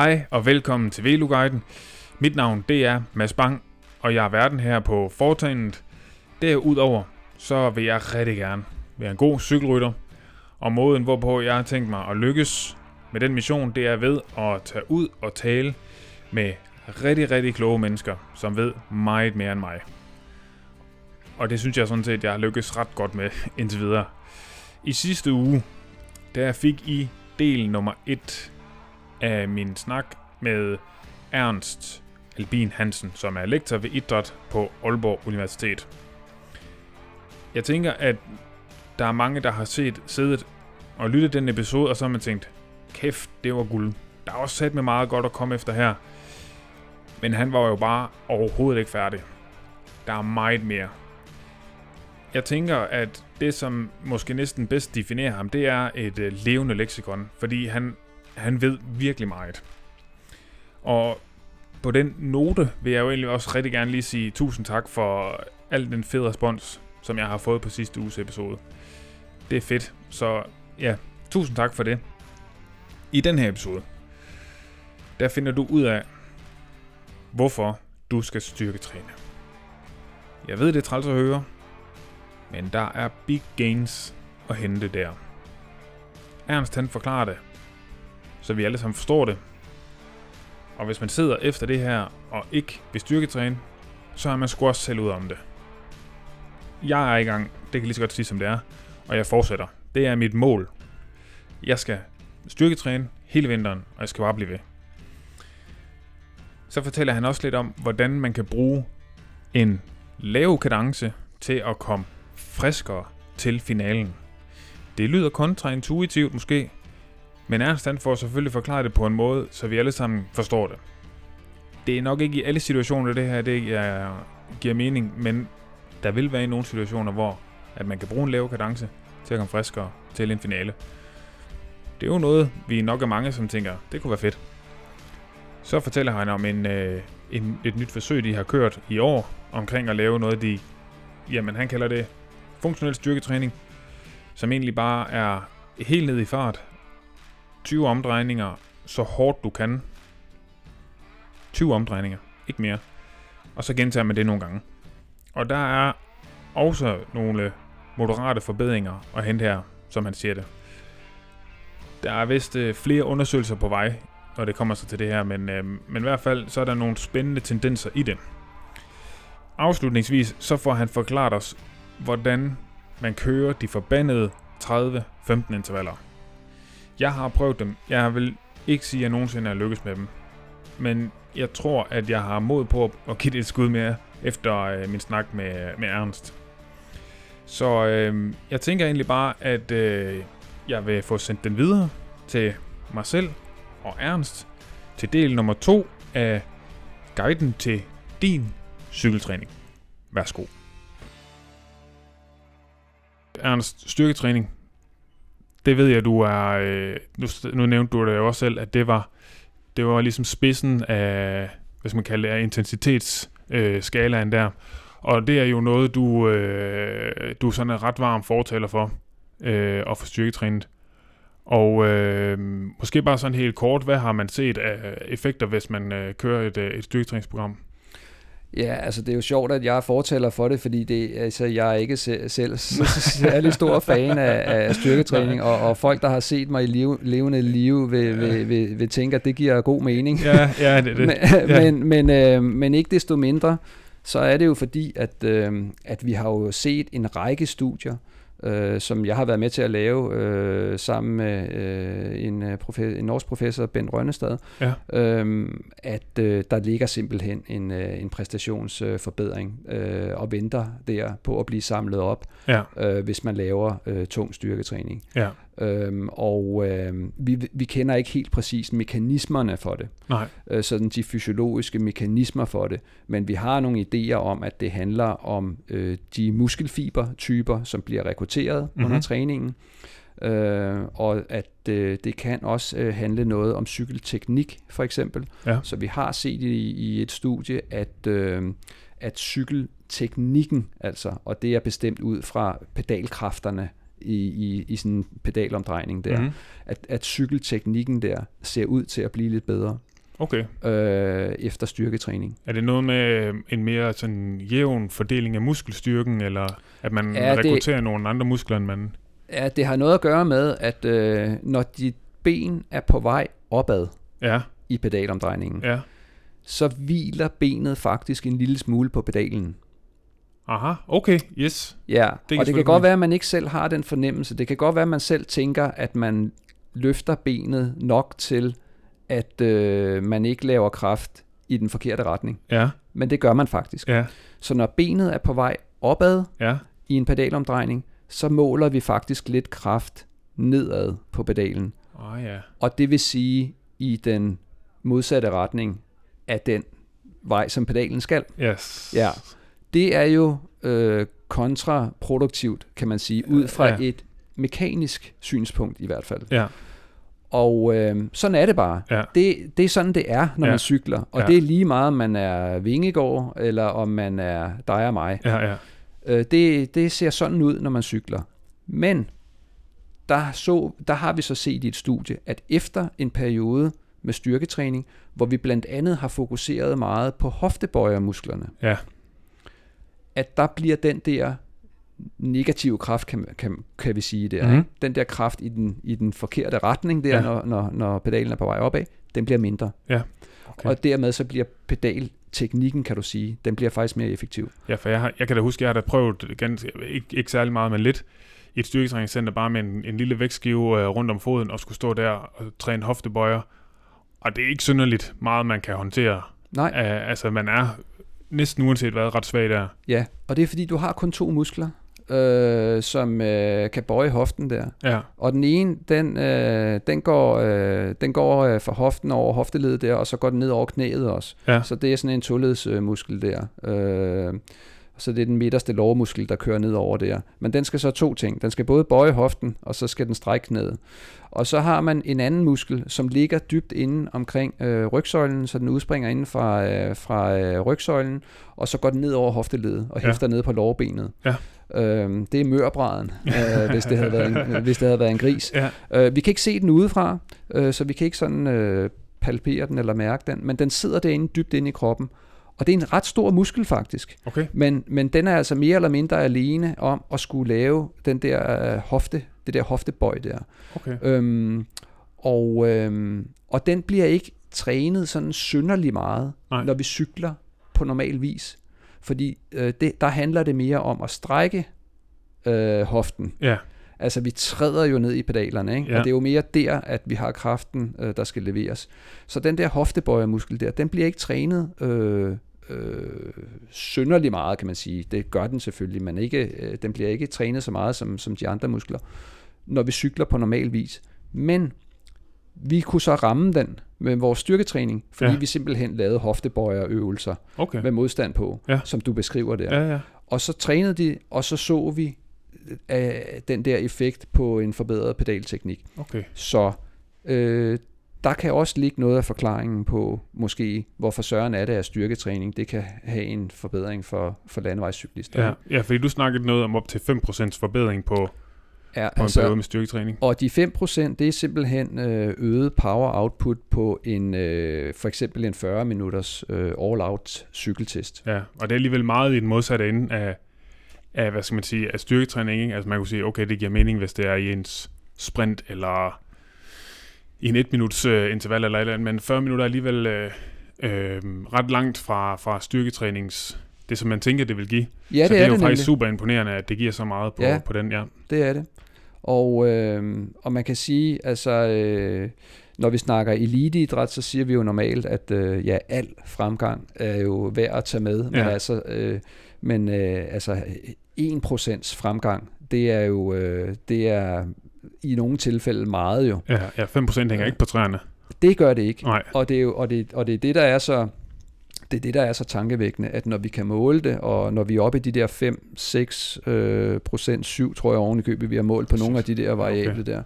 Hej og velkommen til Veluguiden. Mit navn det er Mads Bang, og jeg er verden her på foretagendet. Derudover så vil jeg rigtig gerne være en god cykelrytter, og måden hvorpå jeg har tænkt mig at lykkes med den mission, det er ved at tage ud og tale med rigtig, rigtig kloge mennesker, som ved meget mere end mig. Og det synes jeg sådan set, jeg har lykkes ret godt med indtil videre. I sidste uge, der fik I del nummer 1 af min snak med Ernst Albin Hansen, som er lektor ved idræt på Aalborg Universitet. Jeg tænker, at der er mange, der har set, siddet og lyttet den episode, og så har man tænkt, kæft, det var guld. Der er også sat med meget godt at komme efter her. Men han var jo bare overhovedet ikke færdig. Der er meget mere. Jeg tænker, at det, som måske næsten bedst definerer ham, det er et øh, levende leksikon, fordi han, han ved virkelig meget. Og på den note vil jeg jo egentlig også rigtig gerne lige sige tusind tak for al den fede respons, som jeg har fået på sidste uges episode. Det er fedt, så ja, tusind tak for det. I den her episode, der finder du ud af, hvorfor du skal styrketræne. Jeg ved, det er træls at høre, men der er big gains at hente der. Ernst han forklarer det, så vi alle sammen forstår det. Og hvis man sidder efter det her og ikke vil styrketræne, så har man sgu også selv ud om det. Jeg er i gang, det kan lige så godt sige som det er, og jeg fortsætter. Det er mit mål. Jeg skal styrketræne hele vinteren, og jeg skal bare blive ved. Så fortæller han også lidt om, hvordan man kan bruge en lav kadence til at komme friskere til finalen. Det lyder kontraintuitivt måske, men Ernst han får selvfølgelig forklaret det på en måde, så vi alle sammen forstår det. Det er nok ikke i alle situationer, det her det er, giver mening, men der vil være i nogle situationer, hvor at man kan bruge en lav kadence til at komme friskere til en finale. Det er jo noget, vi nok er mange, som tænker, det kunne være fedt. Så fortæller han om en, øh, en, et nyt forsøg, de har kørt i år, omkring at lave noget, de, jamen han kalder det funktionel styrketræning, som egentlig bare er helt ned i fart. 20 omdrejninger, så hårdt du kan. 20 omdrejninger, ikke mere. Og så gentager man det nogle gange. Og der er også nogle moderate forbedringer at hente her, som han siger det. Der er vist øh, flere undersøgelser på vej, når det kommer så til det her, men, øh, men i hvert fald så er der nogle spændende tendenser i det. Afslutningsvis så får han forklaret os, hvordan man kører de forbandede 30-15 intervaller. Jeg har prøvet dem. Jeg vil ikke sige, at jeg nogensinde har lykkes med dem. Men jeg tror, at jeg har mod på at give det et skud mere efter øh, min snak med, med Ernst. Så øh, jeg tænker egentlig bare, at øh, jeg vil få sendt den videre til mig selv og Ernst til del nummer 2 af guiden til din cykeltræning. Værsgo. Ernst, styrketræning. Det ved jeg, du er... Øh, nu, nu nævnte du det jo også selv, at det var, det var ligesom spidsen af, hvad man kalder det, intensitetsskalaen øh, der. Og det er jo noget, du, øh, du sådan ret varm fortaler for øh, at få styrketrænet. Og øh, måske bare sådan helt kort, hvad har man set af effekter, hvis man øh, kører et, øh, et styrketræningsprogram? Ja, altså det er jo sjovt, at jeg er fortaler for det, fordi det, altså, jeg er ikke selv særlig stor fan af, af styrketræning, og, og folk, der har set mig i liv, levende liv, vil, vil, vil, vil tænke, at det giver god mening. Ja, ja det er det. men, ja. men, men, øh, men ikke desto mindre, så er det jo fordi, at, øh, at vi har jo set en række studier, øh, som jeg har været med til at lave øh, sammen med øh, en, øh, profe- en norsk professor, Bent Rønnestad, ja. øh, at øh, der ligger simpelthen en, øh, en præstationsforbedring øh, og venter der på at blive samlet op, ja. øh, hvis man laver øh, tung styrketræning. Ja. Øhm, og øh, vi, vi kender ikke helt præcis mekanismerne for det. Nej. Øh, sådan de fysiologiske mekanismer for det. Men vi har nogle idéer om, at det handler om øh, de muskelfibertyper, som bliver rekrutteret mm-hmm. under træningen. Øh, og at øh, det kan også øh, handle noget om cykelteknik, for eksempel. Ja. Så vi har set i, i et studie, at, øh, at cykelteknikken, altså, og det er bestemt ud fra pedalkræfterne, i, i, i sådan en pedalomdrejning der. Mhm. At, at cykelteknikken der ser ud til at blive lidt bedre Okay. øh, efter styrketræning. Er det noget med øh, en mere sådan jævn fordeling af muskelstyrken, eller at man Ja, ja, det- rekrutterer nogle andre muskler, end man... Ja, det har noget at gøre med, at øh, når dit ben er på vej opad Ja, i pedalomdrejningen, ja. så hviler benet faktisk en lille smule på pedalen. Aha, okay, yes. Ja, kan og det kan selvfølgelig godt være. at man ikke selv har den fornemmelse. Det kan godt være, at man selv tænker, at man løfter benet nok til, at øh, man ikke laver kraft i den forkerte retning. Ja, Men det gør man faktisk. ja, Så når benet er på vej opad ja. i en pedalomdrejning, så måler vi faktisk lidt kraft nedad på pedalen. Ah ja. Og det vil sige i den modsatte retning af den vej, som pedalen skal. Yes. Ja. Det er jo øh, kontraproduktivt, kan man sige, ud fra Ja. et mekanisk synspunkt i hvert fald. Ja, Og øh, sådan er det bare. Ja. Det, det er sådan, det er, når Ja. man cykler. Og Ja. det er lige meget, om man er Vingegård, eller om man er dig og mig. ja, ja. Øh, det, det ser sådan ud, når man cykler. Men der, så, der har vi så set i et studie, at efter en periode med styrketræning, hvor vi blandt andet har fokuseret meget på hoftebøjermusklerne, Ja, at der bliver den der negative kraft, kan, kan, kan vi sige der. Mm. Den der kraft i den, i den forkerte retning der, Ja. når, når, når pedalen er på vej opad, den bliver mindre. Ja. Okay. Og dermed så bliver pedalteknikken, kan du sige, den bliver faktisk mere effektiv. ja for jeg, har, jeg kan da huske, jeg har da prøvet ganske, ikke, ikke særlig meget, men lidt, i et styrketræningscenter, bare med en, en lille vægtskive øh, rundt om foden, og skulle stå der og træne hoftebøjer. Og det er ikke synderligt meget, man kan håndtere. Nej, Uh, altså, man er næsten uanset hvad, ret svag der. ja, og det er fordi, du har kun to muskler, øh, som øh, kan bøje hoften der. Ja, Og den ene, den, øh, den går, øh, den går øh, fra hoften over hofteledet der, og så går den ned over knæet også. ja, Så det er sådan en toledes øh, muskel der. Øh, så det er den midterste lårmuskel, der kører ned over der. Men den skal så to ting. Den skal både bøje hoften, og så skal den strække knæet. Og så har man en anden muskel, som ligger dybt inde omkring øh, rygsøjlen, så den udspringer inden fra, øh, fra øh, rygsøjlen, og så går den ned over hofteledet og Ja. hæfter ned på lårbenet. Ja. Øhm, det er mørbræden, øh, hvis, det havde været en, hvis det havde været en gris. ja, Øh, vi kan ikke se den udefra, øh, så vi kan ikke sådan øh, palpere den eller mærke den, men den sidder derinde dybt inde i kroppen. Og det er en ret stor muskel faktisk, okay. men, men den er altså mere eller mindre alene om at skulle lave den der øh, hofte, det der hoftebøj der. okay. Øhm, og, øhm, og den bliver ikke trænet sådan synderlig meget, Nej. når vi cykler på normal vis. Fordi øh, det, der handler det mere om at strække øh, hoften. Ja, Altså, vi træder jo ned i pedalerne, ikke? Ja. og det er jo mere der, at vi har kraften, øh, der skal leveres. Så den der hoftebøjermuskel der, den bliver ikke trænet øh, øh, synderlig meget, kan man sige. Det gør den selvfølgelig, men ikke, øh, den bliver ikke trænet så meget som, som de andre muskler, når vi cykler på normal vis. Men vi kunne så ramme den med vores styrketræning, fordi Ja. vi simpelthen lavede hoftebøjerøvelser okay. med modstand på, Ja. som du beskriver der. Ja, ja. Og så trænede de, og så så vi øh, den der effekt på en forbedret pedalteknik. Okay. Så øh, der kan også ligge noget af forklaringen på, måske, hvorfor søren er det, at styrketræning det kan have en forbedring for, for landevejscyklister. Ja, ja, fordi du snakkede noget om op til 5% forbedring på, ja på en periode med styrketræning. Og de 5%, det er simpelthen øh, øget power output på en øh, for eksempel en 40 minutters øh, all-out cykeltest. Ja, og det er alligevel meget i den modsatte ende af, af hvad skal man sige, af styrketræning. Ikke? Altså man kunne sige, okay, det giver mening, hvis det er i ens sprint, eller i en et minuts øh, interval eller et eller andet, men 40 minutter er alligevel øh, øh, ret langt fra, fra styrketrænings, det som man tænker, det vil give. Ja, så det, det er, er jo det faktisk nemlig. super imponerende, at det giver så meget på, Ja. på den, ja. Det er det. Og, øh, og man kan sige, altså, øh, når vi snakker eliteidræt, så siger vi jo normalt, at øh, ja, al fremgang er jo værd at tage med. Men Ja. altså, øh, men øh, altså 1% fremgang, det er jo, øh, det er i nogle tilfælde meget jo. Ja, ja 5% hænger Ja. ikke på træerne. Det gør det ikke. Nej, Og det er jo, og det, og det er det, der er så det er det, der er så tankevækkende, at når vi kan måle det, og når vi er oppe i de der 5-6 øh, procent, 7 tror jeg oven i købet, vi har målt på nogle af de der variable der,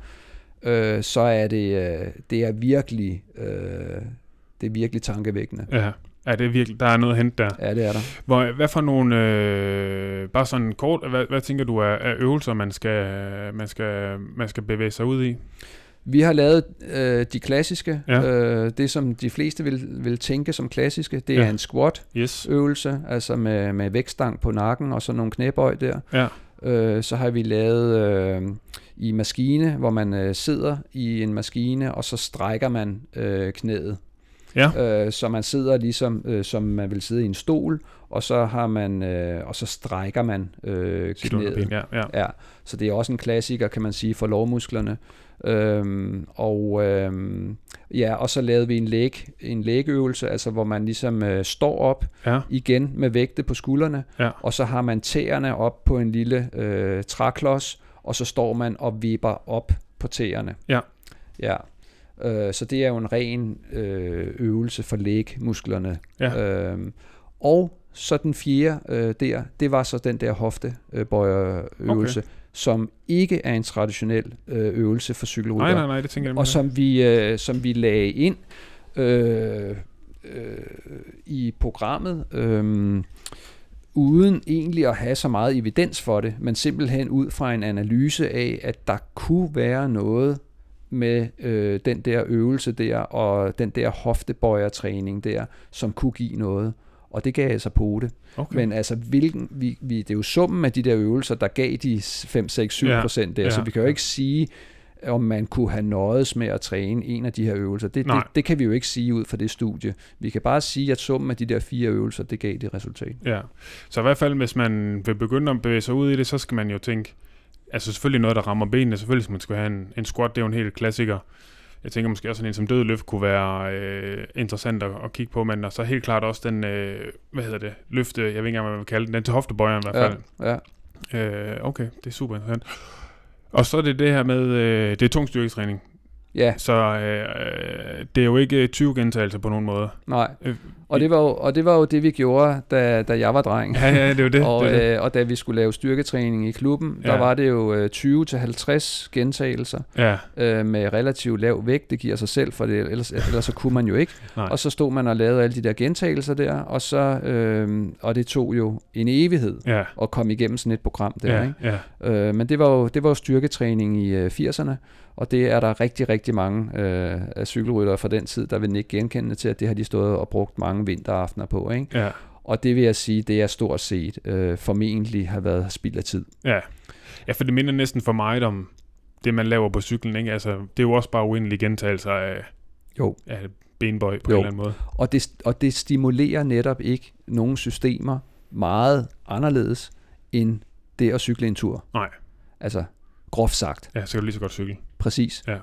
øh, så er det, øh, det er virkelig, øh, det er virkelig tankevækkende. ja. Ja, det er virkelig, der er noget at hente der. Ja, det er der. Hvor, hvad for nogle, øh, bare sådan kort, hvad, hvad tænker du er, er øvelser, man skal, man, skal, man skal bevæge sig ud i? Vi har lavet øh, de klassiske, Ja. øh, det som de fleste vil, vil tænke som klassiske, det er Ja. en squat Yes. øvelse, altså med, med vægtstang på nakken og så nogle knæbøj der. Ja. Øh, så har vi lavet øh, i maskine, hvor man øh, sidder i en maskine, og så strækker man øh, knæet. Ja. Øh, så man sidder ligesom, øh, som man vil sidde i en stol, og så har man, øh, og så strækker man øh, knæet. ja, ja. Ja, så det er også en klassiker, kan man sige, for lårmusklerne. Øhm, og øhm, ja, og så lavede vi en læg, en lægeøvelse, altså hvor man ligesom øh, står op Ja, igen med vægte på skuldrene, Ja. og så har man tæerne op på en lille øh, træklods, og så står man og vipper op på tæerne. Ja. Ja. Øh, så det er jo en ren øh, øvelse for lægmusklerne. Ja. Øhm, og så den fjerde øh, der, det var så den der hoftebøjerøvelse, okay. som ikke er en traditionel øh, øvelse for cykelrytter nej, nej, nej, det tænker jeg og som vi, øh, som vi lagde ind øh, øh, i programmet, øh, uden egentlig at have så meget evidens for det, men simpelthen ud fra en analyse af, at der kunne være noget med øh, den der øvelse der, og den der hoftebøjertræning der, som kunne give noget. Og det gav altså på det. Okay. Men altså, hvilken, vi, vi, det er jo summen af de der øvelser, der gav de 5, 6, 7 Ja, procent der, ja, så vi kan jo ja. ikke sige, om man kunne have nøjes med at træne en af de her øvelser. Det, det, det kan vi jo ikke sige ud fra det studie. Vi kan bare sige, at summen af de der fire øvelser, det gav det resultat. Ja, så i hvert fald, hvis man vil begynde at bevæge sig ud i det, så skal man jo tænke, altså selvfølgelig noget, der rammer benene, selvfølgelig skal man skal have en, en squat, det er jo en helt klassiker. Jeg tænker måske også sådan en som dødløft kunne være øh, interessant at, at kigge på, men og så helt klart også den, øh, hvad hedder det, løfte, jeg ved ikke engang, hvad man vil kalde den, den til hoftebøjeren i hvert fald. Ja, ja. Øh, okay, det er super interessant. Og så er det det her med, øh, det er tung styrketræning. Ja Så øh, øh, det er jo ikke 20 gentagelser på nogen måde. nej. Øh, Og det, var jo, og det var jo det, vi gjorde, da, da jeg var dreng. Ja, ja, det jo det. og, det, det. øh, og da vi skulle lave styrketræning i klubben, ja. Der var det jo øh, 20-50 gentagelser Ja, øh, med relativt lav vægt. Det giver sig selv, for det, ellers, ellers så kunne man jo ikke. Nej. Og så stod man og lavede alle de der gentagelser der, og, så, øh, og det tog jo en evighed ja, at komme igennem sådan et program der. ja, Ikke? ja. Øh, men det var, jo, det var jo styrketræning i øh, 80'erne, og det er der rigtig, rigtig mange øh, af cykelryttere fra den tid, der vil ikke genkende til, at det har de stået og brugt mange vinteraftener på. Ikke? ja. Og det vil jeg sige, det er stort set øh, formentlig har været spild af tid. Ja. ja, for det minder næsten for meget om det, man laver på cyklen. Ikke? Altså, det er jo også bare uendelige gentagelser af, Jo. af benbøj på Jo. en eller anden måde. Og det, og det stimulerer netop ikke nogle systemer meget anderledes end det at cykle en tur. Nej. Altså, groft sagt. Ja, så kan du lige så godt cykle. Præcis. Ja.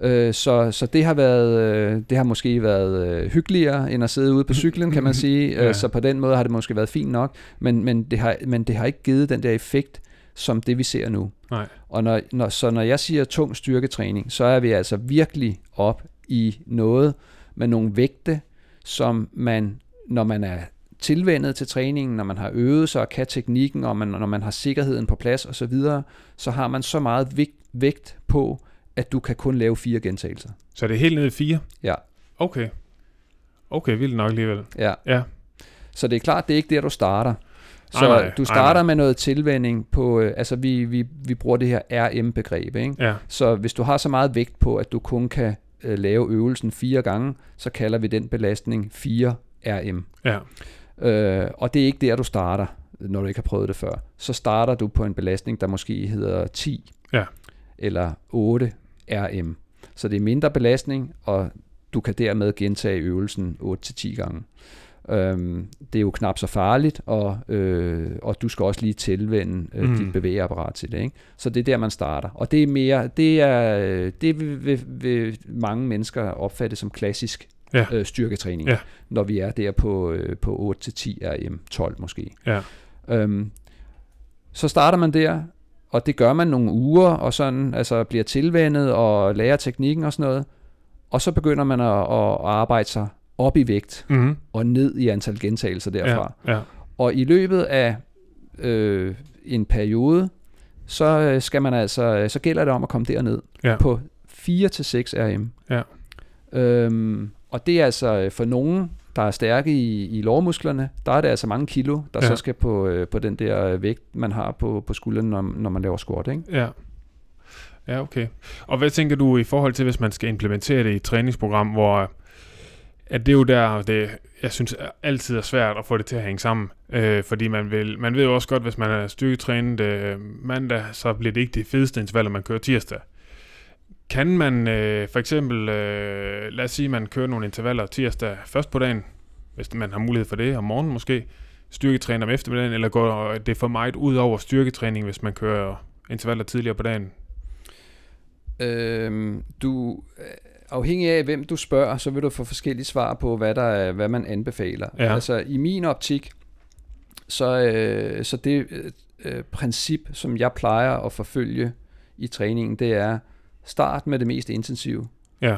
Øh, så, så det har været, øh, det har måske været øh, hyggeligere end at sidde ude på cyklen, kan man sige. Ja. Øh, så på den måde har det måske været fint nok, men, men, det har, men det har ikke givet den der effekt, som det vi ser nu. Nej. Og når, når, så når jeg siger tung styrketræning, så er vi altså virkelig op i noget med nogle vægte, som man, når man er tilvendet til træningen, når man har øvet sig og kan teknikken, og man, når man har sikkerheden på plads osv., så har man så meget vægt på, at du kan kun lave fire gentagelser. Så er det helt nede i fire? Ja. Okay. Okay, vildt nok alligevel. Ja. Ja. Så det er klart, det er ikke der, du starter. Så nej, du starter nej. med noget tilvænding på, øh, altså vi, vi, vi bruger det her RM-begreb, ikke? Ja, Så hvis du har så meget vægt på, at du kun kan øh, lave øvelsen fire gange, så kalder vi den belastning 4 RM. ja, Øh, og det er ikke der, du starter, når du ikke har prøvet det før. Så starter du på en belastning, der måske hedder 10 Ja. eller 8 RM. Så det er mindre belastning, og du kan dermed gentage øvelsen 8-10 gange. Øhm, det er jo knap så farligt, og, øh, og du skal også lige tilvende øh, Mm. dit bevægeapparat til det. Ikke? Så det er der, man starter. Og det er mere, det er, det vil, vil, vil mange mennesker opfatte som klassisk Ja. øh, styrketræning, Ja. når vi er der på, øh, på 8-10 RM, 12 måske. ja, Øhm, så starter man der, og det gør man nogle uger, og sådan altså bliver tilvendet og lærer teknikken og sådan noget. Og så begynder man at, at arbejde sig op i vægt mm-hmm. og ned i antal gentagelser derfra. ja, ja, Og i løbet af øh, en periode, så øh, skal man altså, så gælder det om at komme derned Ja. på 4 til 6 RM. Ja. Øhm, og det er altså øh, for nogen, der er stærke i, i lårmusklerne, der er det altså mange kilo, der Ja. så skal på, øh, på den der øh, vægt, man har på, på skulderen, når, når man laver squat. Ikke? Ja. Ja, okay. Og hvad tænker du i forhold til, hvis man skal implementere det i et træningsprogram, hvor at det er jo der, det, jeg synes altid er svært at få det til at hænge sammen. Øh, fordi man, vil, man ved jo også godt, hvis man er styrketrænet øh, mandag, så bliver det ikke de fedeste intervaller, man kører tirsdag. Kan man øh, for eksempel, øh, lad os sige, man kører nogle intervaller tirsdag først på dagen, hvis man har mulighed for det, om morgenen måske, styrketræner om eftermiddagen, eller går det for meget ud over styrketræning, hvis man kører intervaller tidligere på dagen? Øhm, du, øh, afhængig af hvem du spørger, så vil du få forskellige svar på, hvad, der er, hvad man anbefaler. Ja. Altså i min optik, så, øh, så det øh, øh, princip, som jeg plejer at forfølge i træningen, det er start med det mest intensive, Ja,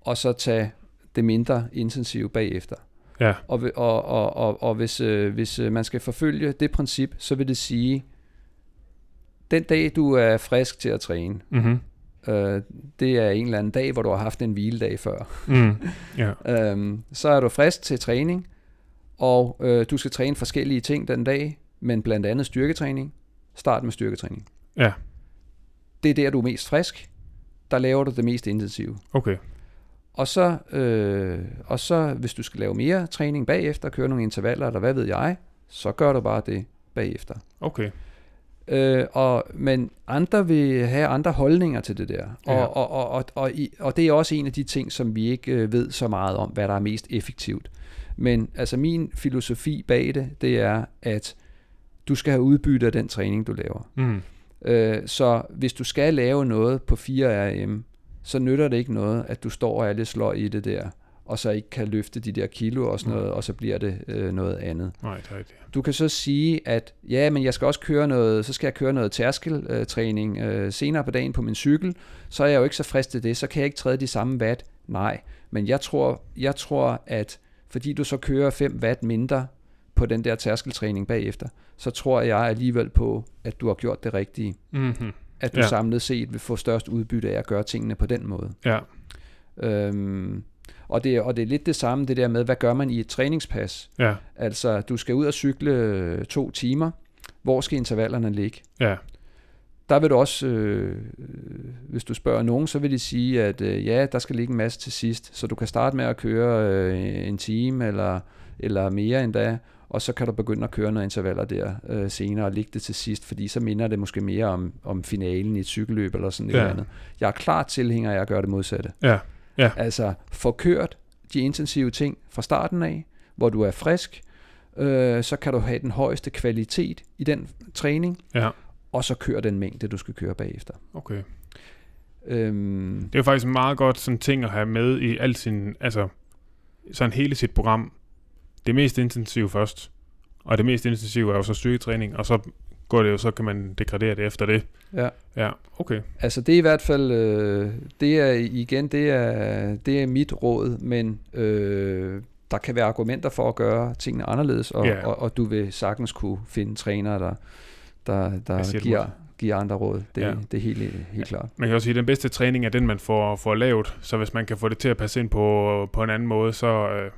og så tage det mindre intensive bagefter. ja, Og, og, og, og, og hvis, øh, hvis øh, man skal forfølge det princip, så vil det sige, den dag du er frisk til at træne, mhm, øh, det er en eller anden dag, hvor du har haft en hviledag før. mm, ja, Øhm, så er du frisk til træning, og øh, du skal træne forskellige ting den dag, men blandt andet styrketræning. Start med styrketræning. ja, Det er der, du er mest frisk. Der laver du det mest intensive. okay, Og så, øh, og så hvis du skal lave mere træning bagefter, køre nogle intervaller, eller hvad ved jeg, så gør du bare det bagefter. okay, Øh, og, men andre vil have andre holdninger til det der. Og, Ja. og, og, og, og, i, og det er også en af de ting, som vi ikke øh, ved så meget om, hvad der er mest effektivt. Men altså min filosofi bag det, det er, at du skal have udbytte af den træning, du laver. mm, Øh, så hvis du skal lave noget på 4 RM, så nytter det ikke noget, at du står og er lidt sløj i det der, og så ikke kan løfte de der kilo og sådan noget, og så bliver det øh, noget andet. nej, det er rigtigt. Du kan så sige, at ja, men jeg skal også køre noget, så skal jeg køre noget tærskeltræning øh, senere på dagen på min cykel, så er jeg jo ikke så frisk til det, så kan jeg ikke træde de samme watt. Nej, men jeg tror, jeg tror, at fordi du så kører 5 watt mindre på den der tærskeltræning bagefter, så tror jeg alligevel på, at du har gjort det rigtige. Mm-hmm. At du Ja. samlet set vil få størst udbytte af at gøre tingene på den måde. Ja, Øhm, og, det, er- og det er lidt det samme, det der med, hvad gør man i et træningspas? ja, Altså, du skal ud og cykle øh, to timer. Hvor skal intervallerne ligge? ja, Der vil du også, øh, øh, hvis du spørger nogen, så vil de sige, at øh, ja, der skal ligge en masse til sidst. Så du kan starte med at køre øh, en time eller, eller mere endda, og så kan du begynde at køre nogle intervaller der øh, senere og lægge det til sidst, fordi så minder det måske mere om, om finalen i et cykelløb eller sådan Ja. ja. andet. Jeg er klart tilhænger af at gøre det modsatte. ja, Ja. Altså få kørt de intensive ting fra starten af, hvor du er frisk, øh, så kan du have den højeste kvalitet i den træning, ja, og så kør den mængde, du skal køre bagefter. okay. Øhm, Det er jo faktisk meget godt sådan ting at have med i alt sin, altså sådan hele sit program. Det mest intensive først, og det mest intensive er jo så styrketræning, og så går det jo, så kan man degradere det efter det. ja. Ja, okay. Altså det er i hvert fald, øh, det er igen, det er, det er mit råd, men øh, der kan være argumenter for at gøre tingene anderledes, og, Ja. og, og du vil sagtens kunne finde trænere, der, der, der giver, giver andre råd. Det, Ja. ja. det er helt, helt klart. Man kan også sige, at den bedste træning er den, man får, får lavet, så hvis man kan få det til at passe ind på, på en anden måde, så, øh,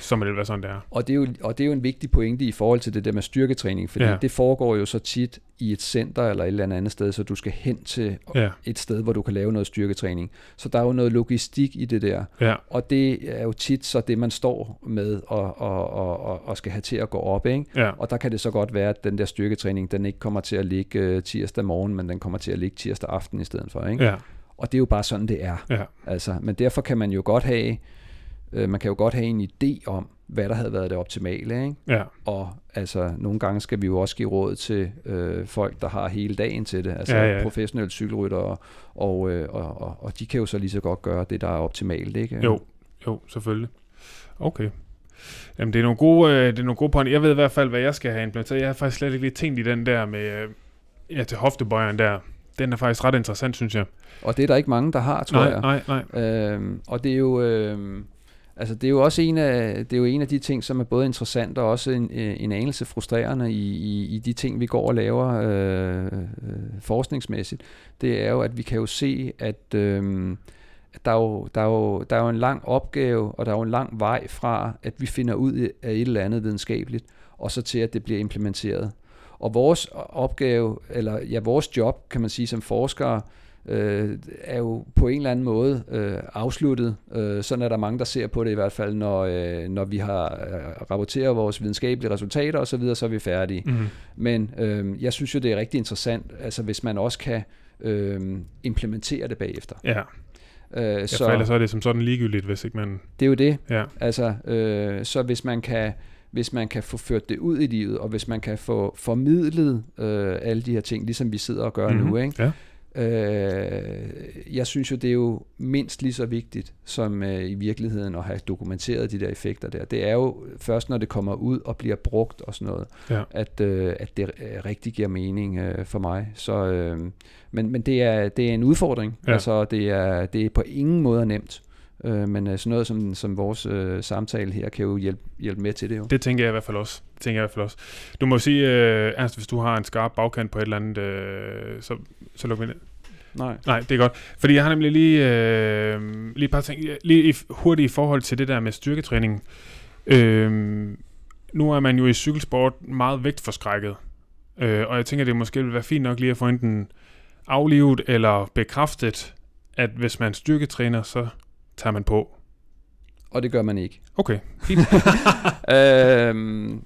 så må det være sådan, det er. Og det, er jo, og det er jo en vigtig pointe i forhold til det der med styrketræning, fordi Ja. det foregår jo så tit i et center eller et eller andet sted, så du skal hen til Ja, et sted, hvor du kan lave noget styrketræning. Så der er jo noget logistik i det der. ja, Og det er jo tit så det, man står med og, og, og, og, og skal have til at gå op. Ikke? ja, Og der kan det så godt være, at den der styrketræning, den ikke kommer til at ligge øh, tirsdag morgen, men den kommer til at ligge tirsdag aften i stedet for. Ikke? ja, Og det er jo bare sådan, det er. ja, Altså, men derfor kan man jo godt have, øh, man kan jo godt have en idé om, hvad der havde været det optimale. Ikke? ja, Og altså, nogle gange skal vi jo også give råd til øh, folk, der har hele dagen til det. Altså Ja, ja, professionelle cykelrytter, og, og, øh, og, og, og de kan jo så lige så godt gøre det, der er optimalt. Ikke? jo, jo, selvfølgelig. Okay. Jamen, det er nogle gode, øh, det er nogle gode pointer. Jeg ved i hvert fald, hvad jeg skal have implementeret. Jeg har faktisk slet ikke lige tænkt i den der med, øh, ja, til hoftebøjeren der. Den er faktisk ret interessant, synes jeg. Og det er der ikke mange, der har, tror nej, jeg. nej, nej. Øhm, og det er jo... Øhm, Altså det er jo også en af, det er jo en af de ting, som er både interessant og også en, øh, en anelse frustrerende i, i, i de ting, vi går og laver øh, øh, forskningsmæssigt. Det er jo, at vi kan jo se, at, øh, der, er jo, der, er jo, der er jo en lang opgave, og der er jo en lang vej fra, at vi finder ud af et eller andet videnskabeligt, og så til, at det bliver implementeret. Og vores opgave, eller ja, vores job, kan man sige, som forskere, øh, er jo på en eller anden måde øh, afsluttet. Øh, sådan er der mange, der ser på det i hvert fald, når, øh, når vi har øh, rapporteret vores videnskabelige resultater osv., så er vi færdige. Mm. Men øh, jeg synes jo, det er rigtig interessant, altså hvis man også kan øh, implementere det bagefter. Ja. Øh, ja, så, for ellers er det som sådan ligegyldigt, hvis ikke man... Det er jo det. Ja. Altså, øh, så hvis man kan hvis man kan få ført det ud i livet, og hvis man kan få formidlet øh, alle de her ting, ligesom vi sidder og gør mm-hmm. nu, ikke? Ja. Øh, jeg synes jo, det er jo mindst lige så vigtigt som øh, i virkeligheden at have dokumenteret de der effekter der. Det er jo først, når det kommer ud og bliver brugt og sådan noget, ja. at, øh, at det øh, rigtig giver mening øh, for mig. Så, øh, men men det, er, det er en udfordring. Ja. Altså, det er, det er på ingen måde nemt. Øh, men øh, sådan noget som, som vores øh, samtale her kan jo hjælpe, hjælpe med til det jo. Det tænker jeg i hvert fald også. Det tænker jeg i hvert fald også. Du må sige, øh, Ernst, hvis du har en skarp bagkant på et eller andet, øh, så, så luk mig ned. Nej. Nej, det er godt. Fordi jeg har nemlig lige, øh, lige et par ting, lige hurtigt i forhold til det der med styrketræning. Øh, nu er man jo i cykelsport meget vægtforskrækket. Øh, og jeg tænker, det måske vil være fint nok lige at få enten aflivet eller bekræftet, at hvis man styrketræner, så tager man på? Og det gør man ikke. Okay, øhm,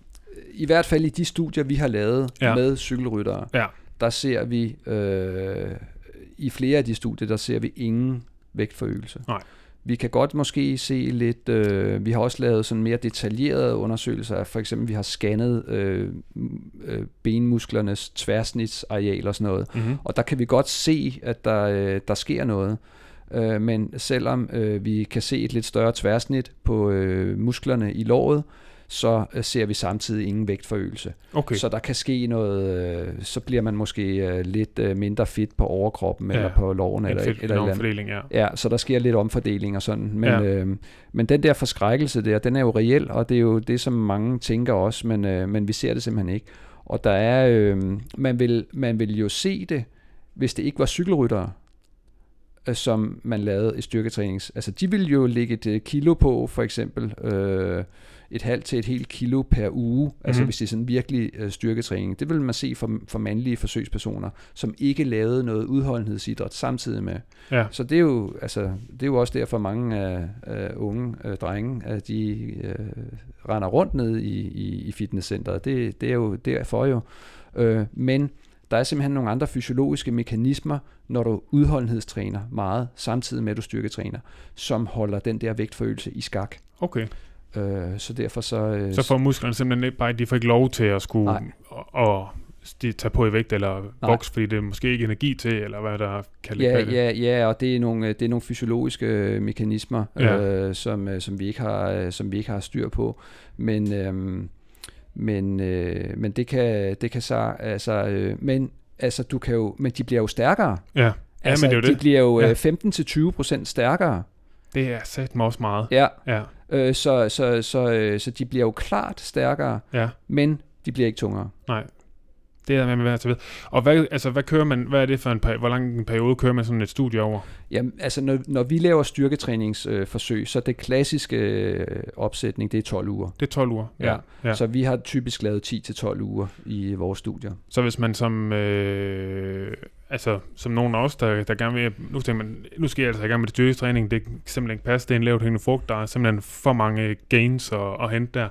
I hvert fald i de studier, vi har lavet ja. med cykelryttere, ja. der ser vi, øh, i flere af de studier, der ser vi ingen vægtforøgelse. Nej. Vi kan godt måske se lidt, øh, vi har også lavet sådan mere detaljerede undersøgelser, for eksempel vi har scannet øh, øh, benmusklernes tværsnitsareal og sådan noget, mm-hmm. og der kan vi godt se, at der, øh, der sker noget. Øh, men selvom øh, vi kan se et lidt større tværsnit på øh, musklerne i låret, så øh, ser vi samtidig ingen vægtforøgelse. Okay. Så der kan ske noget, øh, så bliver man måske øh, lidt mindre fit på overkroppen ja. eller på lårene. Eller, fedt, eller, eller omfordeling, ja. Ja, så der sker lidt omfordeling og sådan. Men, ja. øh, men den der forskrækkelse der, den er jo reel, og det er jo det, som mange tænker også, men, øh, men vi ser det simpelthen ikke. Og der er, øh, man, vil, man vil jo se det, hvis det ikke var cykelryttere, som man lavede i styrketrænings. Altså de ville jo lægge et kilo på, for eksempel øh, et halvt til et helt kilo per uge, mm-hmm. altså hvis det er sådan virkelig øh, styrketræning. Det vil man se for, for mandlige forsøgspersoner, som ikke lavede noget udholdenhedsidræt samtidig med. Ja. Så det er jo altså det er jo også derfor mange af, af unge øh, drenge, at de øh, render rundt ned i, i, i fitnesscenteret. Det, det er jo derfor jo. Øh, men der er simpelthen nogle andre fysiologiske mekanismer, når du udholdenhedstræner meget, samtidig med at du styrketræner, som holder den der vægtforøgelse i skak. Okay. Øh, så derfor så... Øh, så får musklerne simpelthen ikke bare, de får ikke lov til at skulle og, og de tage på i vægt eller vokse, fordi det er måske ikke energi til, eller hvad der kan ja, ja, ja, og det er nogle, det er nogle fysiologiske øh, mekanismer, ja. øh, som, øh, som, vi ikke har, øh, som vi ikke har styr på. Men, øh, men, øh, men det kan, det kan så, altså, øh, men altså, du kan jo, men de bliver jo stærkere. Ja, altså, men det er jo de det. bliver jo ja. 15-20% stærkere. Det er sat mig også meget. Ja, ja. Øh, så, så, så, øh, så de bliver jo klart stærkere, ja. men de bliver ikke tungere. Nej, det er med at ved. Og hvad, altså, hvad kører man, hvad er det for en, hvor lang en periode kører man sådan et studie over? Jamen, altså når, når vi laver styrketræningsforsøg, øh, så det klassiske øh, opsætning, det er 12 uger. Det er 12 uger, ja. ja. ja. Så vi har typisk lavet 10-12 uger i vores studier. Så hvis man som, øh, altså som nogen af os, der, der gerne vil, nu, tænker man, nu skal jeg altså i gang med det styrketræning, det kan simpelthen ikke passe, det er en lavt hængende frugt, der er simpelthen for mange gains at, at hente der.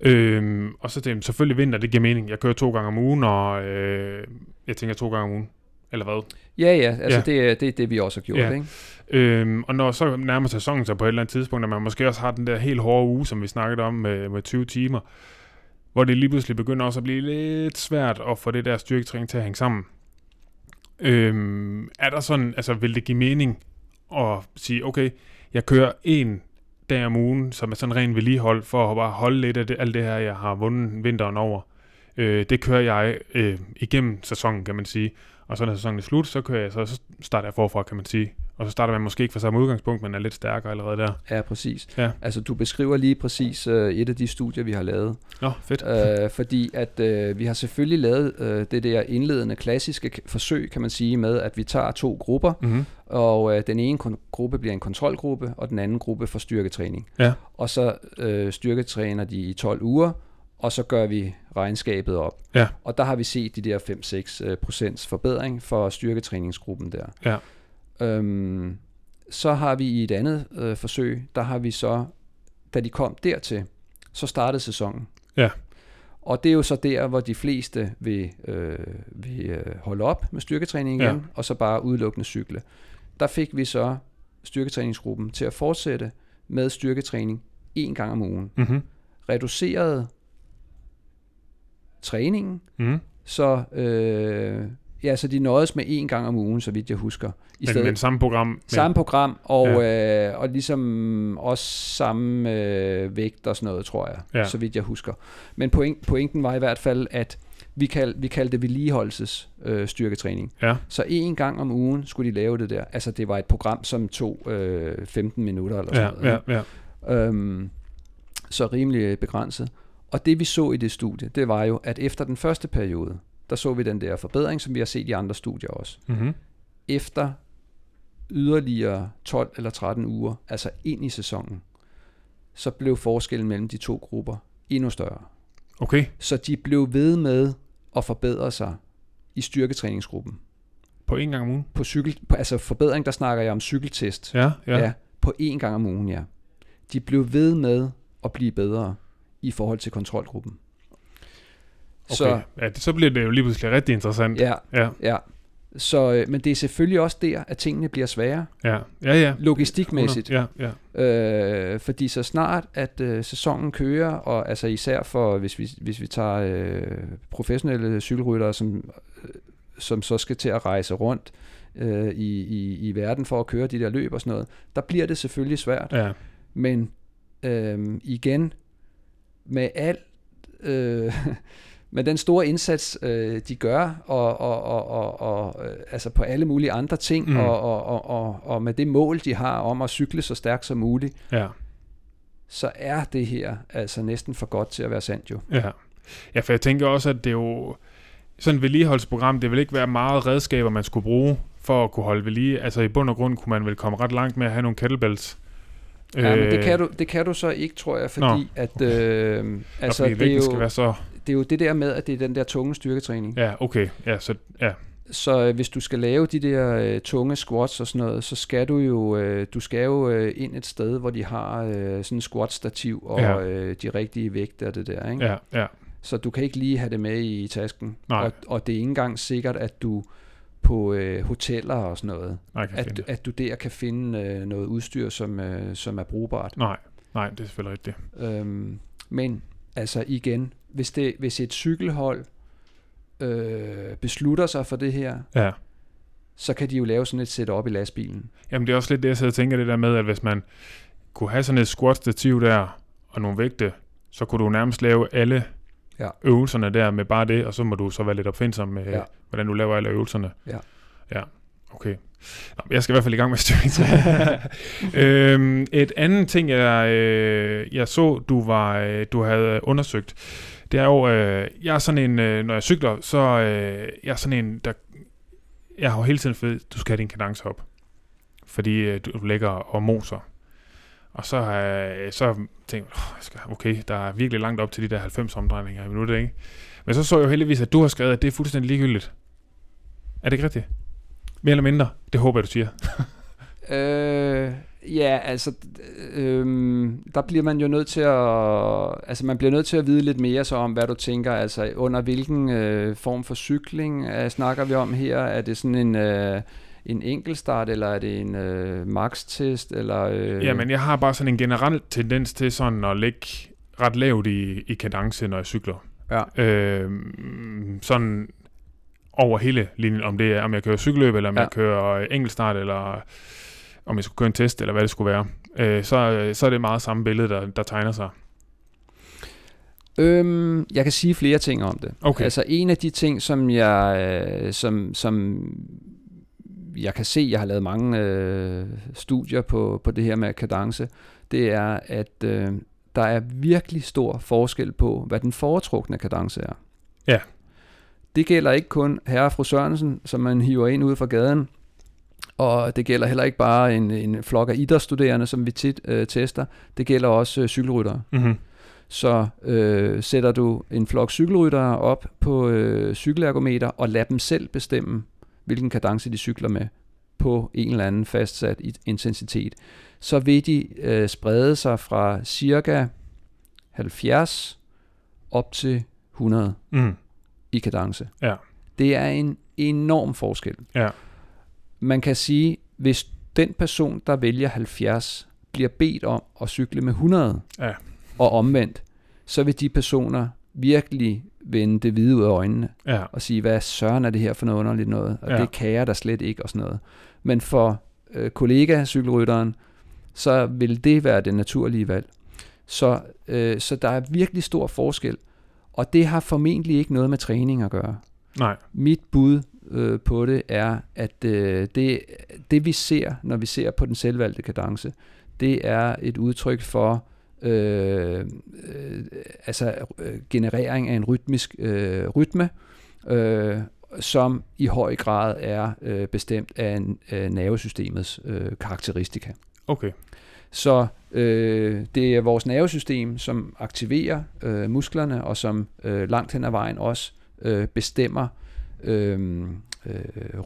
Øhm, og så det, selvfølgelig vinter, det giver mening. Jeg kører to gange om ugen, og øh, jeg tænker to gange om ugen. Eller hvad? Ja, ja, altså ja. Det, det er det, vi også har gjort, ja. ikke? Øhm, og når så nærmer sæsonen sig på et eller andet tidspunkt, at man måske også har den der helt hårde uge, som vi snakkede om med, med 20 timer, hvor det lige pludselig begynder også at blive lidt svært at få det der styrketræning til at hænge sammen. Øhm, er der sådan, altså vil det give mening at sige, okay, jeg kører en dag om ugen, som er sådan ren vedligehold, for at bare holde lidt af det, alt det her, jeg har vundet vinteren over. Øh, det kører jeg øh, igennem sæsonen, kan man sige. Og så når sæsonen er slut, så kører jeg, så, så starter jeg forfra, kan man sige, og så starter man måske ikke fra samme udgangspunkt, men er lidt stærkere allerede der. Ja, præcis. Ja. Altså, du beskriver lige præcis øh, et af de studier, vi har lavet. Nå, fedt. Øh, fordi at øh, vi har selvfølgelig lavet øh, det der indledende klassiske forsøg, kan man sige, med at vi tager to grupper, Mm-hmm. og øh, den ene gruppe bliver en kontrolgruppe, og den anden gruppe får styrketræning. Ja. Og så øh, styrketræner de i 12 uger, og så gør vi regnskabet op. Ja. Og der har vi set de der 5-6 øh, procents forbedring for styrketræningsgruppen der. Ja. Øhm, så har vi i et andet øh, forsøg, der har vi så, da de kom dertil, så startede sæsonen. Ja. Og det er jo så der, hvor de fleste vil, øh, vil øh, holde op med styrketræning igen, Ja. og så bare udelukkende cykle. Der fik vi så styrketræningsgruppen til at fortsætte med styrketræning en gang om ugen. Mm-hmm. Reducerede træningen, Mm-hmm. så, øh, ja, så de nøjedes med en gang om ugen, så vidt jeg husker. I Men, men samme program. Men, Samme program, og, ja. øh, og ligesom også samme øh, vægt og sådan noget, tror jeg, Ja. så vidt jeg husker. Men point, pointen var i hvert fald, at vi, kald, vi kaldte det vedligeholdelses øh, styrketræning. Ja. Så en gang om ugen skulle de lave det der. Altså det var et program, som tog øh, 15 minutter eller sådan ja, noget. ja, ja. Øhm, så rimelig begrænset. Og det vi så i det studie, det var jo, at efter den første periode, der så vi den der forbedring, som vi har set i andre studier også. Mm-hmm. Efter yderligere 12 eller 13 uger, altså ind i sæsonen, så blev forskellen mellem de to grupper endnu større. Okay. Så de blev ved med at forbedre sig i styrketræningsgruppen. På en gang om ugen? På cykel, på, altså forbedring, der snakker jeg om cykeltest. Ja, ja. ja. På én gang om ugen, ja. De blev ved med at blive bedre i forhold til kontrolgruppen. Okay. Så, ja, det, så bliver det jo lige pludselig rigtig interessant. ja, Ja, ja. Så, øh, men det er selvfølgelig også der, at tingene bliver svære, ja, ja. ja. logistikmæssigt. Ja, ja. Øh, fordi så snart, at øh, sæsonen kører, og altså især for, hvis vi, hvis vi tager øh, professionelle cykelryttere, som, øh, som så skal til at rejse rundt øh, i, i, i verden for at køre de der løb og sådan noget, der bliver det selvfølgelig svært. ja. Men øh, igen, med alt, øh, med den store indsats, øh, de gør, og, og, og, og, og øh, altså på alle mulige andre ting, Mm. og, og, og, og, og med det mål, de har om at cykle så stærkt som muligt, ja. så er det her altså næsten for godt til at være sandt jo. Ja. ja, for jeg tænker også, at det er jo... Sådan et vedligeholdelsesprogram, det vil ikke være meget redskaber, man skulle bruge for at kunne holde ved lige. Altså i bund og grund kunne man vel komme ret langt med at have nogle kettlebells. Ja, men det Øh, kan, du, det kan du så ikke, tror jeg, fordi Nå, at øh, altså, fordi det, er vægten skal jo, være så... det er jo det der med, at det er den der tunge styrketræning. Ja, okay. Ja, så, ja. Så øh, hvis du skal lave de der øh, tunge squats og sådan noget, så skal du jo øh, du skal jo øh, ind et sted, hvor de har øh, sådan en squat stativ og Ja. øh, de rigtige vægte og det der, ikke? ja, ja. Så du kan ikke lige have det med i tasken. Nej. Og, og det er ikke engang sikkert, at du på øh, hoteller og sådan noget, at, at du der kan finde øh, noget udstyr, som, øh, som er brugbart. Nej, nej, det er selvfølgelig rigtigt. Øhm, men altså igen, hvis, det, hvis et cykelhold øh, beslutter sig for det her, Ja. så kan de jo lave sådan et setup i lastbilen. Jamen det er også lidt det, jeg sidder og tænker det der med, at hvis man kunne have sådan et squat-stativ der, og nogle vægte, så kunne du nærmest lave alle Ja. øvelserne der med bare det, og så må du så være lidt opfindsom med, ja. Hvordan du laver alle øvelserne. Ja. Ja, okay. Nå, jeg skal i hvert fald i gang med styrketræning. øhm, et andet ting, jeg, øh, jeg så, du var, øh, du havde undersøgt, det er jo, øh, jeg er sådan en, øh, når jeg cykler, så øh, jeg er sådan en, der, jeg har jo hele tiden fået, du skal have din kadence op, fordi øh, du ligger og moser. Og så har øh, så tænkt, oh, jeg skal, okay, der er virkelig langt op til de der 90 omdrejninger i minuttet, ikke? Men så så jeg jo heldigvis, at du har skrevet, at det er fuldstændig ligegyldigt. Er det ikke rigtigt? Mere eller mindre? Det håber jeg, du siger. Øh, ja, altså, øh, der bliver man jo nødt til at, altså man bliver nødt til at vide lidt mere så om, hvad du tænker, altså under hvilken øh, form for cykling øh, snakker vi om her? Er det sådan en, øh, en enkeltstart, eller er det en øh, max-test, eller... Øh, Jamen, jeg har bare sådan en generel tendens til sådan at ligge ret lavt i, i kadence, når jeg cykler. Ja. Øh, sådan over hele linjen, om det er, om jeg kører cykelløb, eller om ja. Jeg kører enkeltstart, eller om jeg skulle køre en test, eller hvad det skulle være. Øh, så, så er det meget samme billede, der, der tegner sig. Øhm, jeg kan sige flere ting om det. Okay. Altså en af de ting, som jeg, øh, som, som jeg kan se, jeg har lavet mange øh, studier på, på det her med kadence, det er, at øh, der er virkelig stor forskel på, hvad den foretrukne kadence er. Ja. Det gælder ikke kun herre og fru Sørensen, som man hiver ind ud fra gaden, og det gælder heller ikke bare en, en flok af idrætsstuderende, som vi tit øh, tester. Det gælder også øh, cykelryttere. Mm-hmm. Så øh, sætter du en flok cykelryttere op på øh, cykelergometer og lader dem selv bestemme, hvilken kadence de cykler med på en eller anden fastsat intensitet, så vil de øh, sprede sig fra cirka 70 op til 100 Mm. i kadence. Ja. Det er en enorm forskel. Ja. Man kan sige, hvis den person, der vælger 70, bliver bedt om at cykle med 100, Ja. og omvendt, så vil de personer virkelig vende det hvide ud af øjnene Ja. og sige, hvad søren er det her for noget underligt noget, og Ja. det kan jeg da slet ikke, og sådan noget. Men for øh, kollega cykelrytteren, så vil det være det naturlige valg. Så, øh, så der er virkelig stor forskel, og det har formentlig ikke noget med træning at gøre. Nej. Mit bud øh, på det er, at øh, det, det vi ser, når vi ser på den selvvalgte kadence, det er et udtryk for øh, øh, altså øh, generering af en rytmisk øh, rytme, øh, som i høj grad er øh, bestemt af, en, af nervesystemets øh, karakteristika. Okay. Så øh, det er vores nervesystem, som aktiverer øh, musklerne, og som øh, langt hen ad vejen også øh, bestemmer øh, øh,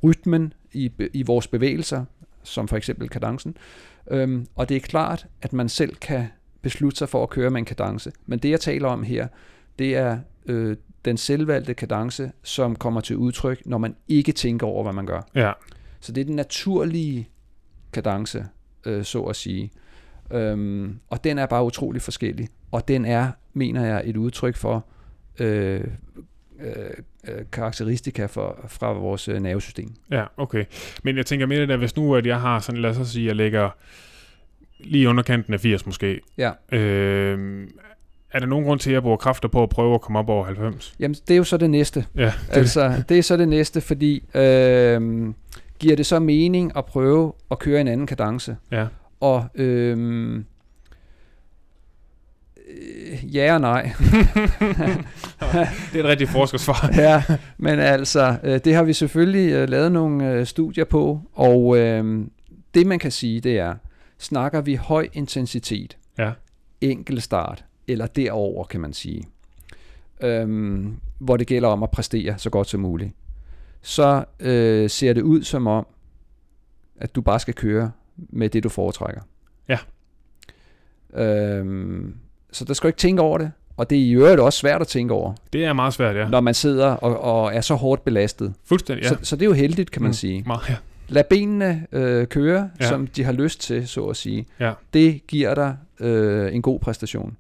rytmen i, i vores bevægelser, som for eksempel kadencen. Øhm, og det er klart, at man selv kan beslutte sig for at køre med en kadence. Men det, jeg taler om her, det er øh, den selvvalgte kadence, som kommer til udtryk, når man ikke tænker over, hvad man gør. Ja. Så det er den naturlige kadence, øh, så at sige. Øhm, og den er bare utrolig forskellig. Og den er, mener jeg, et udtryk for øh, øh, øh, karakteristika for, fra vores øh, nervesystem. Ja, okay. Men jeg tænker mere der, hvis nu at jeg har sådan, lad os sige, jeg ligger lige under kanten af 80 måske. Ja. Øh, er der nogen grund til, at jeg bruger kræfter på at prøve at komme op over 90? Jamen, det er jo så det næste. Ja, det, Altså, det er så det næste, fordi øh, giver det så mening at prøve at køre en anden kadence? ja. Og øh, øh, ja og nej. det er et rigtigt forskersvar. ja, men altså, øh, det har vi selvfølgelig øh, lavet nogle øh, studier på, og øh, det man kan sige, det er, snakker vi høj intensitet, Ja. enkel start, eller derover kan man sige, øhm, hvor det gælder om at præstere så godt som muligt, så øh, ser det ud som om, at du bare skal køre med det, du foretrækker. Ja. Øhm, så der skal du ikke tænke over det, og det er i øvrigt også svært at tænke over, Det er meget svært, ja. når man sidder og, og er så hårdt belastet. Fuldstændig, ja. Så, så det er jo heldigt, kan man Mm. sige. Meget, ja. Lad benene øh, køre, ja. som de har lyst til, så at sige. Ja. Det giver dig øh, en god præstation.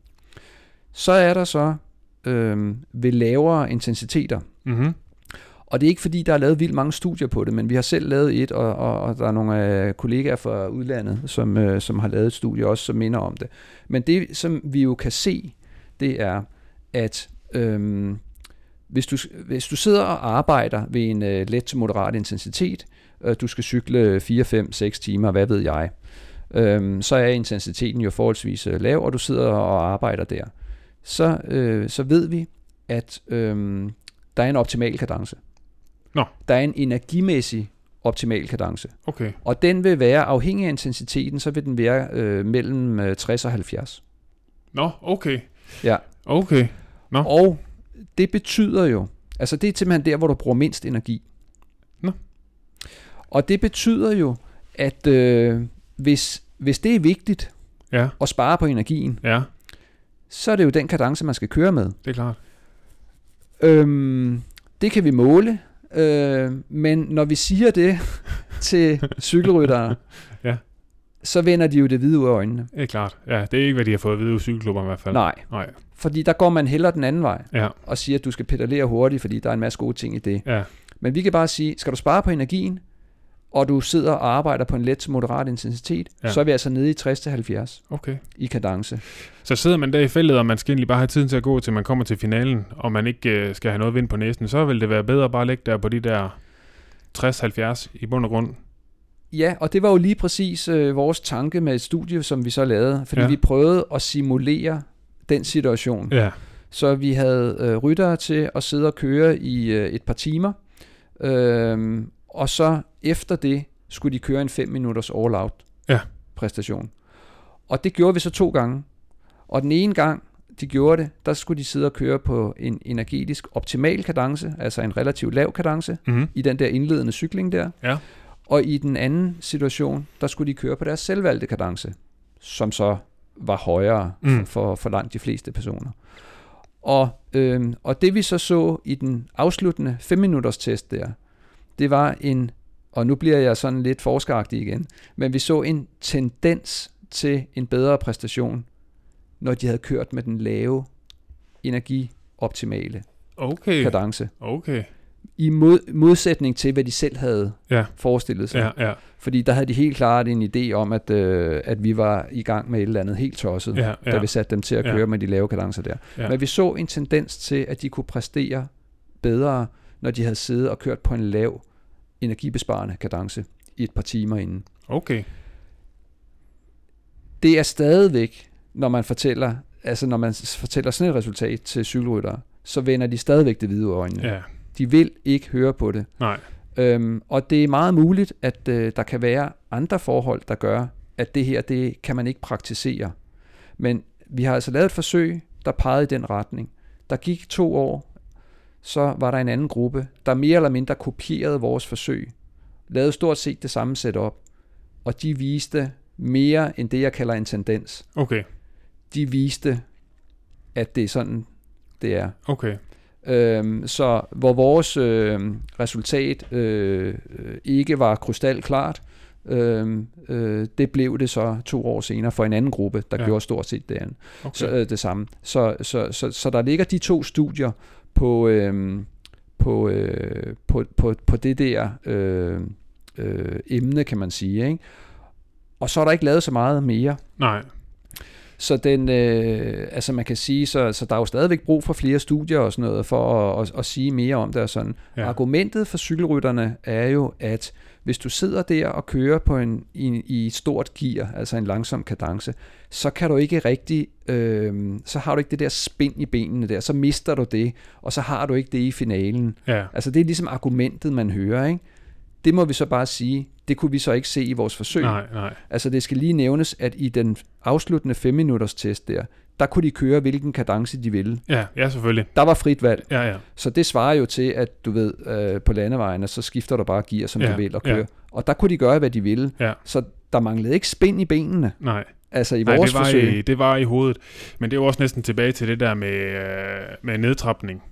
Så er der så øh, ved lavere intensiteter. Mm-hmm. Og det er ikke fordi, der er lavet vildt mange studier på det, men vi har selv lavet et, og, og, og der er nogle øh, kollegaer fra udlandet, som, øh, som har lavet et studie også, som minder om det. Men det, som vi jo kan se, det er, at øhm, hvis, du, hvis du sidder og arbejder ved en øh, let til moderat intensitet, øh, du skal cykle 4, 5, 6 timer, hvad ved jeg, øh, så er intensiteten jo forholdsvis øh, lav, og du sidder og arbejder der. Så, øh, så ved vi, at øh, der er en optimal kadence. Nå. Der er en energimæssig optimal kadence. Okay. Og den vil være, afhængig af intensiteten, så vil den være øh, mellem øh, 60 og 70. Nå, okay. Ja. Okay. Nå. Og det betyder jo, altså det er simpelthen der, hvor du bruger mindst energi. Nå. Og det betyder jo, at øh, hvis, hvis det er vigtigt Ja, at spare på energien, ja, så er det jo den kadence, man skal køre med. det er klart. Øhm, det kan vi måle, øh, men når vi siger det til cykelryttere, Ja. så vender de jo det hvide ud af øjnene. Det er klart. Ja, det er ikke, hvad de har fået at vide i cykelklubber i hvert fald. Nej, Nej. fordi der går man hellere den anden vej Ja, og siger, at du skal pedalere hurtigt, fordi der er en masse gode ting i det. ja, Men vi kan bare sige, skal du spare på energien, og du sidder og arbejder på en let til moderat intensitet, Ja. så er vi altså nede i 60-70 okay. i kadence. Så sidder man der i feltet, og man skal egentlig bare have tiden til at gå, til man kommer til finalen, og man ikke øh, skal have noget vind på næsen, så vil det være bedre at bare ligge der på de der 60-70 i bund og grund. Ja, og det var jo lige præcis øh, vores tanke med et studie, som vi så lavede, fordi ja. vi prøvede at simulere den situation. Ja. Så vi havde øh, ryttere til at sidde og køre i øh, et par timer, øh, og så efter det skulle de køre en 5 minutters all-out Ja. præstation. Og det gjorde vi så to gange. Og den ene gang, de gjorde det, der skulle de sidde og køre på en energetisk optimal kadence, altså en relativt lav kadence, Mm-hmm. i den der indledende cykling der. Ja. Og i den anden situation, der skulle de køre på deres selvvalgte kadence, som så var højere Mm. for, for langt de fleste personer. Og, øhm, og det vi så så i den afsluttende 5 minutters test der, det var en, og nu bliver jeg sådan lidt forskeragtig igen, men vi så en tendens til en bedre præstation, når de havde kørt med den lave energioptimale Okay. kadence. Okay. I mod, modsætning til, hvad de selv havde Ja. forestillet sig. Ja, ja, Fordi der havde de helt klart en idé om, at, øh, at vi var i gang med et eller andet helt tosset, ja, da ja. vi satte dem til at Ja. køre med de lave kadencer der. Ja. Men vi så en tendens til, at de kunne præstere bedre, når de havde siddet og kørt på en lav energibesparende kadence i et par timer inden. Okay. Det er stadigvæk, når man fortæller, altså når man fortæller sådan et resultat til cykelryttere, så vender de stadigvæk det hvide øjnene. Ja. De vil ikke høre på det. Nej. Øhm, og det er meget muligt, at øh, der kan være andre forhold, der gør, at det her, det kan man ikke praktisere. Men vi har altså lavet et forsøg, der pegede i den retning. Der gik to år, så var der en anden gruppe, der mere eller mindre kopierede vores forsøg, lavede stort set det samme setup, og de viste mere end det, jeg kalder en tendens. Okay. De viste, at det er sådan, det er. Okay. Øhm, så hvor vores øh, resultat øh, ikke var krystalklart, øh, øh, det blev det så to år senere for en anden gruppe, der ja. gjorde stort set det, andet, Okay. så, øh, det samme. Så, så, så, så der ligger de to studier på, øh, på, øh, på, på, på det der øh, øh, emne, kan man sige. Ikke? Og så er der ikke lavet så meget mere. Nej. Så den, øh, altså man kan sige, så, så der er jo stadigvæk brug for flere studier og sådan noget, for at, at, at sige mere om det og sådan. Ja. Argumentet for cykelrytterne er jo, at hvis du sidder der og kører på en, i, i et stort gear, altså en langsom kadence, så kan du ikke rigtig, øh, så har du ikke det der spind i benene der, så mister du det, og så har du ikke det i finalen. Ja. Altså det er ligesom argumentet, man hører, ikke? Det må vi så bare sige, det kunne vi så ikke se i vores forsøg. Nej, nej. Altså det skal lige nævnes, at i den afsluttende 5 minutters test der, der kunne de køre, hvilken kadence de ville. Ja, ja, selvfølgelig. Der var frit valg. Ja, ja. Så det svarer jo til, at du ved, øh, på landevejene, så skifter du bare gear, som Ja, du vil, og ja. kører. Og der kunne de gøre, hvad de ville. Ja. Så der manglede ikke spind i benene, Nej. altså i Nej, vores det var, forsøg. i, det var i hovedet. Men det er jo også næsten tilbage til det der med, øh, med nedtrapning.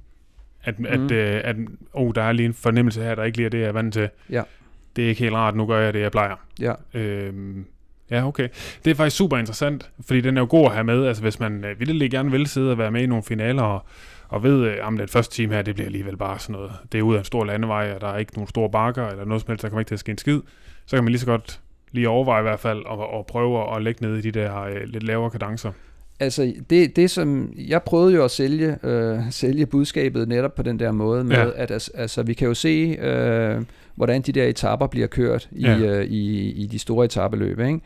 At, mm. at, øh, at oh, der er lige en fornemmelse her, der ikke lige er det, jeg er vant til. Ja. Det er ikke helt rart, nu gør jeg det, jeg plejer. Ja. Øhm, ja, okay. Det er faktisk super interessant, fordi den er jo god at have med. Altså, hvis man øh, virkelig gerne vil sidde og være med i nogle finaler, og, og ved, øh, om den første time her, det bliver alligevel bare sådan noget. Det er ud af en stor landevej, og der er ikke nogen store bakker, eller noget som helst, der kommer ikke til at ske en skid. Så kan man lige så godt lige overveje i hvert fald, og, og prøve at lægge ned i de der øh, lidt lavere kadencer. Altså det, det som, jeg prøvede jo at sælge, øh, sælge budskabet netop på den der måde med, Ja. at altså vi kan jo se, øh, hvordan de der etapper bliver kørt i, Ja. øh, i, i de store etapeløb. Ikke?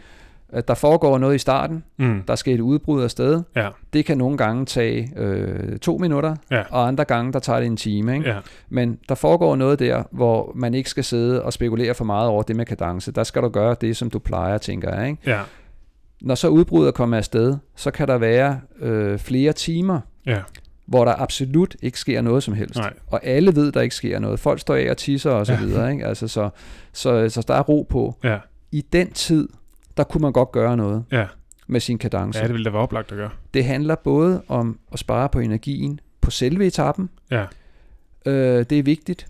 At der foregår noget i starten, Mm. der skal et udbrud af sted. Ja, Det kan nogle gange tage øh, to minutter, Ja. og andre gange, der tager det en time. Ikke? ja, Men der foregår noget der, hvor man ikke skal sidde og spekulere for meget over det med kadence. Der skal du gøre det, som du plejer, tænker jeg. Ikke? ja, Når så udbruddet kommer afsted, så kan der være øh, flere timer, ja, hvor der absolut ikke sker noget som helst. Nej. Og alle ved, der ikke sker noget. Folk står af og tisser og så Ja. videre. Ikke? Altså, så, så, så der er ro på. ja, I den tid, der kunne man godt gøre noget ja. med sin kadence. Ja, det ville da være oplagt at gøre. Det handler både om at spare på energien på selve etappen. Ja, Øh, det er vigtigt.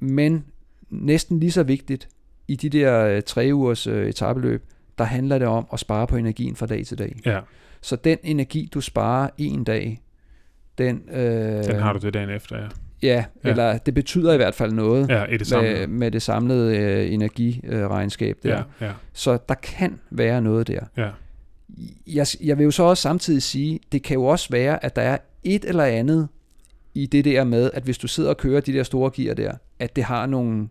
Men næsten lige så vigtigt, i de der øh, tre ugers øh, etabeløb, der handler det om at spare på energien fra dag til dag. ja. Så den energi, du sparer en dag, den, øh, Den har du til dagen efter, ja. Ja, Ja. eller det betyder i hvert fald noget Ja, i det med, med det samlede øh, energiregnskab der. Ja, ja, Så der kan være noget der. ja. Jeg, jeg vil jo så også samtidig sige, det kan jo også være, at der er et eller andet i det der med, at hvis du sidder og kører de der store gear der, at det har nogle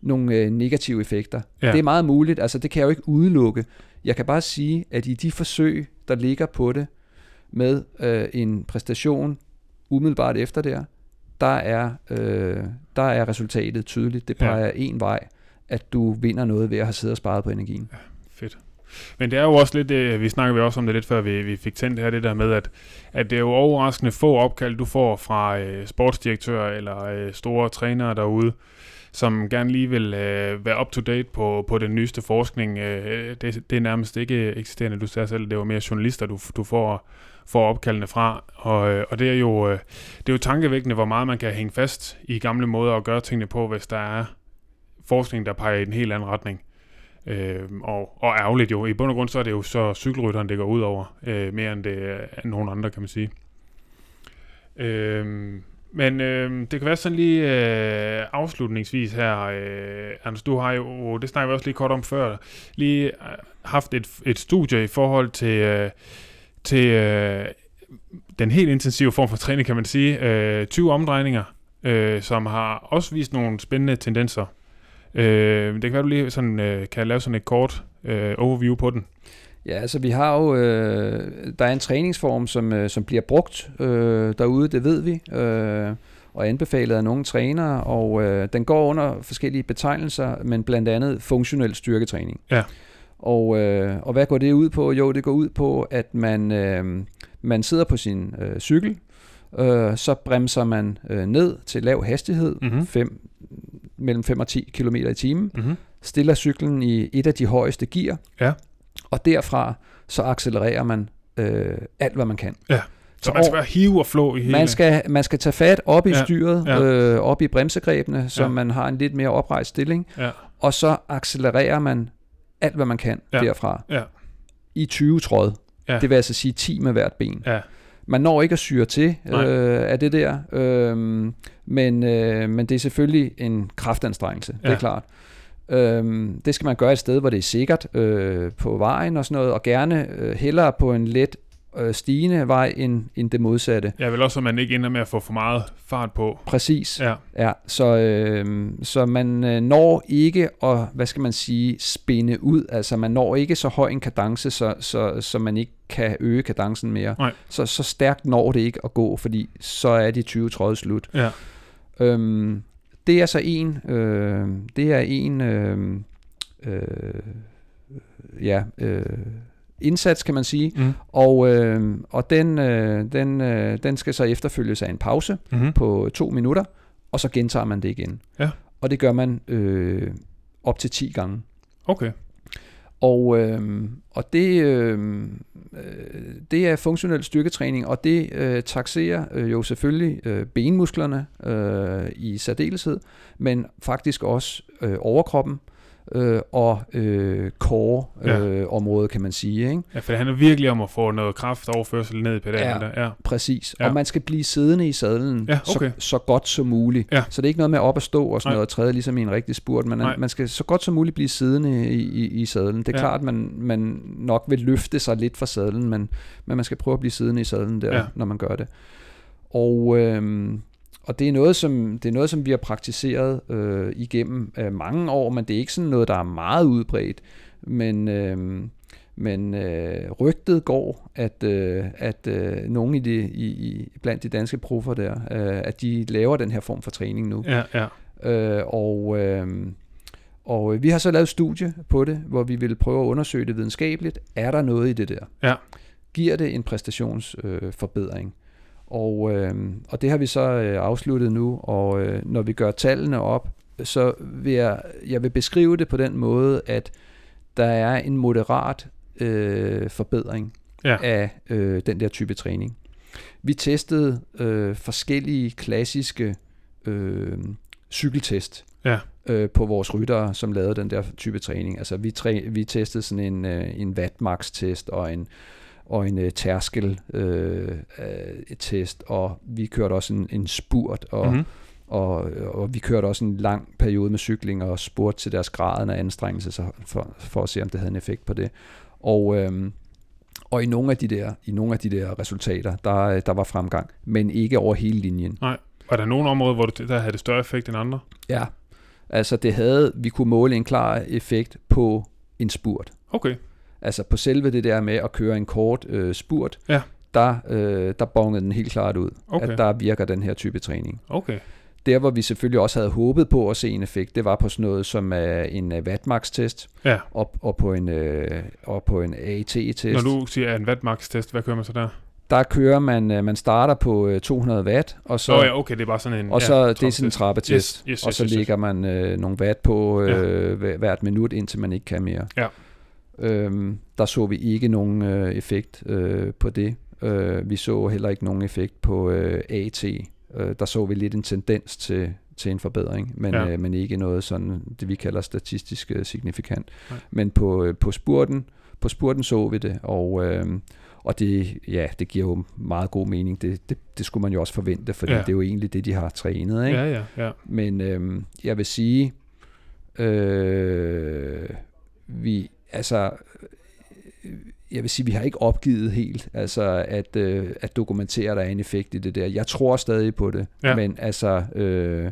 nogle øh, negative effekter. Ja. Det er meget muligt, altså det kan jeg jo ikke udelukke. Jeg kan bare sige, at i de forsøg, der ligger på det, med øh, en præstation umiddelbart efter der, der er, øh, der er resultatet tydeligt. Det Ja. peger en vej, at du vinder noget ved at have siddet og sparet på energien. Fedt. Men det er jo også lidt, øh, vi snakkede også om det lidt før vi, vi fik tændt her, det der med, at, at det er jo overraskende få opkald, du får fra øh, sportsdirektører eller øh, store trænere derude, som gerne lige vil øh, være up to date på, på den nyeste forskning. Øh, det, det er nærmest ikke eksisterende, du sagde selv, det var mere journalister, du, du får, får opkaldene fra. Og, øh, og det, er jo, øh, det er jo tankevækkende, hvor meget man kan hænge fast i gamle måder at gøre tingene på, hvis der er forskning, der peger i en helt anden retning. Øh, og, og ærgerligt jo. I bund og grund så er det jo så cykelrytteren, det går ud over, øh, mere end det øh, er nogen andre, kan man sige. Øh, men øh, det kan være sådan lige øh, afslutningsvis her, øh, Anders, du har jo, det snakker vi også lige kort om før, lige haft et, et studie i forhold til, øh, til øh, den helt intensive form for træning, kan man sige. Øh, 20 omdrejninger, øh, som har også vist nogle spændende tendenser. Øh, det kan være, du lige sådan, øh, kan lave sådan et kort øh, overview på den. Ja, altså vi har jo, øh, der er en træningsform, som, øh, som bliver brugt øh, derude, det ved vi, øh, og anbefalet af nogle trænere, og øh, den går under forskellige betegnelser, men blandt andet funktionel styrketræning. Ja. Og, øh, og hvad går det ud på? Jo, det går ud på, at man, øh, man sidder på sin øh, cykel, øh, så bremser man øh, ned til lav hastighed, Mhm. fem, mellem 5 og 10 km i timen, Mm-hmm. stiller cyklen i et af de højeste gear, Ja. og derfra så accelererer man øh, alt, hvad man kan. Så man skal være hive og flå i hele... Man skal, man skal tage fat op i Ja, styret, ja. øh, op i bremsegrebene, så Ja. man har en lidt mere oprejst stilling, Ja, og så accelererer man alt, hvad man kan Ja. derfra ja, i 20 tråd. Ja. Det vil altså sige 10 med hvert ben. ja. Man når ikke at syre til Nej. øh, af det der, øh, men, øh, men det er selvfølgelig en kraftanstrengelse, det Ja. er klart. Øhm, det skal man gøre et sted, hvor det er sikkert øh, på vejen og sådan noget, og gerne øh, hellere på en let øh, stigende vej end, end det modsatte. Jeg vil også, at man ikke ender med at få for meget fart på. Præcis. Ja, Ja, så, øh, så man øh, når ikke at, hvad skal man sige, spænde ud. Altså man når ikke så høj en kadence, så, så, så man ikke kan øge kadencen mere. Nej. Så, så stærkt når det ikke at gå, fordi så er de 20 tråde slut. ja, Øhm, det er så en, øh, det er en, øh, øh, ja, øh, indsats kan man sige, mm. og, øh, og den, øh, den, øh, den skal så efterfølges af en pause Mm-hmm. på to minutter, og så gentager man det igen. Ja. Og det gør man øh, op til 10 gange. Okay. Og, øh, og det, øh, øh, det er funktionel styrketræning, og det øh, taxerer øh, jo selvfølgelig øh, benmusklerne øh, i særdeleshed, men faktisk også øh, overkroppen øh, og øh, core-området, øh, området, kan man sige. Ikke? Ja, for det handler virkelig om at få noget kraft overførsel ned i pedalen Ja. der. Ja. Præcis. Ja. Ja. Og man skal blive siddende i sadlen Ja, okay. så, så godt som muligt. Ja. Så det er ikke noget med op at stå og sådan Nej. noget og træde ligesom i en rigtig spurt. Man, Nej. man skal så godt som muligt blive siddende i, i, i sadlen. Det er Ja. ja. klart, at man, man nok vil løfte sig lidt fra sadlen, men, men man skal prøve at blive siddende i sadlen der, Ja. ja. når man gør det. Og, øhm, og det er noget, som det er noget, som vi har praktiseret øh, igennem øh, mange år, men det er ikke sådan noget, der er meget udbredt. Men, øh, men øh, rygtet går, at, øh, at øh, nogle i de, i, i, blandt de danske proffer der, øh, at de laver den her form for træning nu. Ja, ja. Øh, og, øh, og vi har så lavet et studie på det, hvor vi vil prøve at undersøge det videnskabeligt. Er der noget i det der? Ja. Giver det en præstationsforbedring? Øh? Og, øh, og det har vi så øh, afsluttet nu, og øh, når vi gør tallene op, så vil jeg, jeg vil beskrive det på den måde, at der er en moderat øh, forbedring Ja. af øh, den der type træning. Vi testede øh, forskellige klassiske øh, cykeltest Ja. øh, på vores ryttere, som lavede den der type træning. Altså vi, træ, vi testede sådan en, øh, en wattmax-test og en, og en øh, tærskel øh, øh, test, og vi kørte også en, en spurt, og, Mm-hmm. mm. og, og vi kørte også en lang periode med cykling og spurgte til deres graden af anstrengelse, så for, for at se, om det havde en effekt på det. Og, øhm, og i nogle af de der, i nogle af de der resultater, der, der var fremgang, men ikke over hele linjen. Var der nogle områder, hvor du, der havde det større effekt end andre? Ja. Altså det havde, vi kunne måle en klar effekt på en spurt. Okay. Altså på selve det der med at køre en kort øh, spurt, Ja. der, øh, der bongede den helt klart ud, Okay. at der virker den her type træning. Okay. Der, hvor vi selvfølgelig også havde håbet på at se en effekt, det var på sådan noget som uh, en uh, wattmax-test Ja. og, og, på en, uh, og på en AT-test. Når du siger en wattmax-test, hvad kører man så der? Der kører man, uh, man starter på uh, 200 watt, og så, oh, ja, okay, det er bare sådan en og så ja, det er sådan en trappetest, Yes, yes, og yes, så yes, yes. lægger man uh, nogle watt på uh, Ja. hvert minut, indtil man ikke kan mere. Ja. Øhm, der så vi ikke nogen uh, effekt uh, på det. Uh, vi så heller ikke nogen effekt på uh, AT. Uh, der så vi lidt en tendens til, til en forbedring, men, Ja. uh, men ikke noget sådan, det vi kalder statistisk uh, signifikant. Nej. Men på, uh, på spurten, på spurten så vi det, og, uh, og det, ja, det giver jo meget god mening. Det, det, det skulle man jo også forvente, fordi Ja. det er jo egentlig det, de har trænet. Ikke? Ja, ja, ja. Men øhm, jeg vil sige, øh, vi, altså, øh, jeg vil sige, vi har ikke opgivet helt, altså at, øh, at dokumentere, at der er en effekt i det der. Jeg tror stadig på det, Ja. men altså, øh,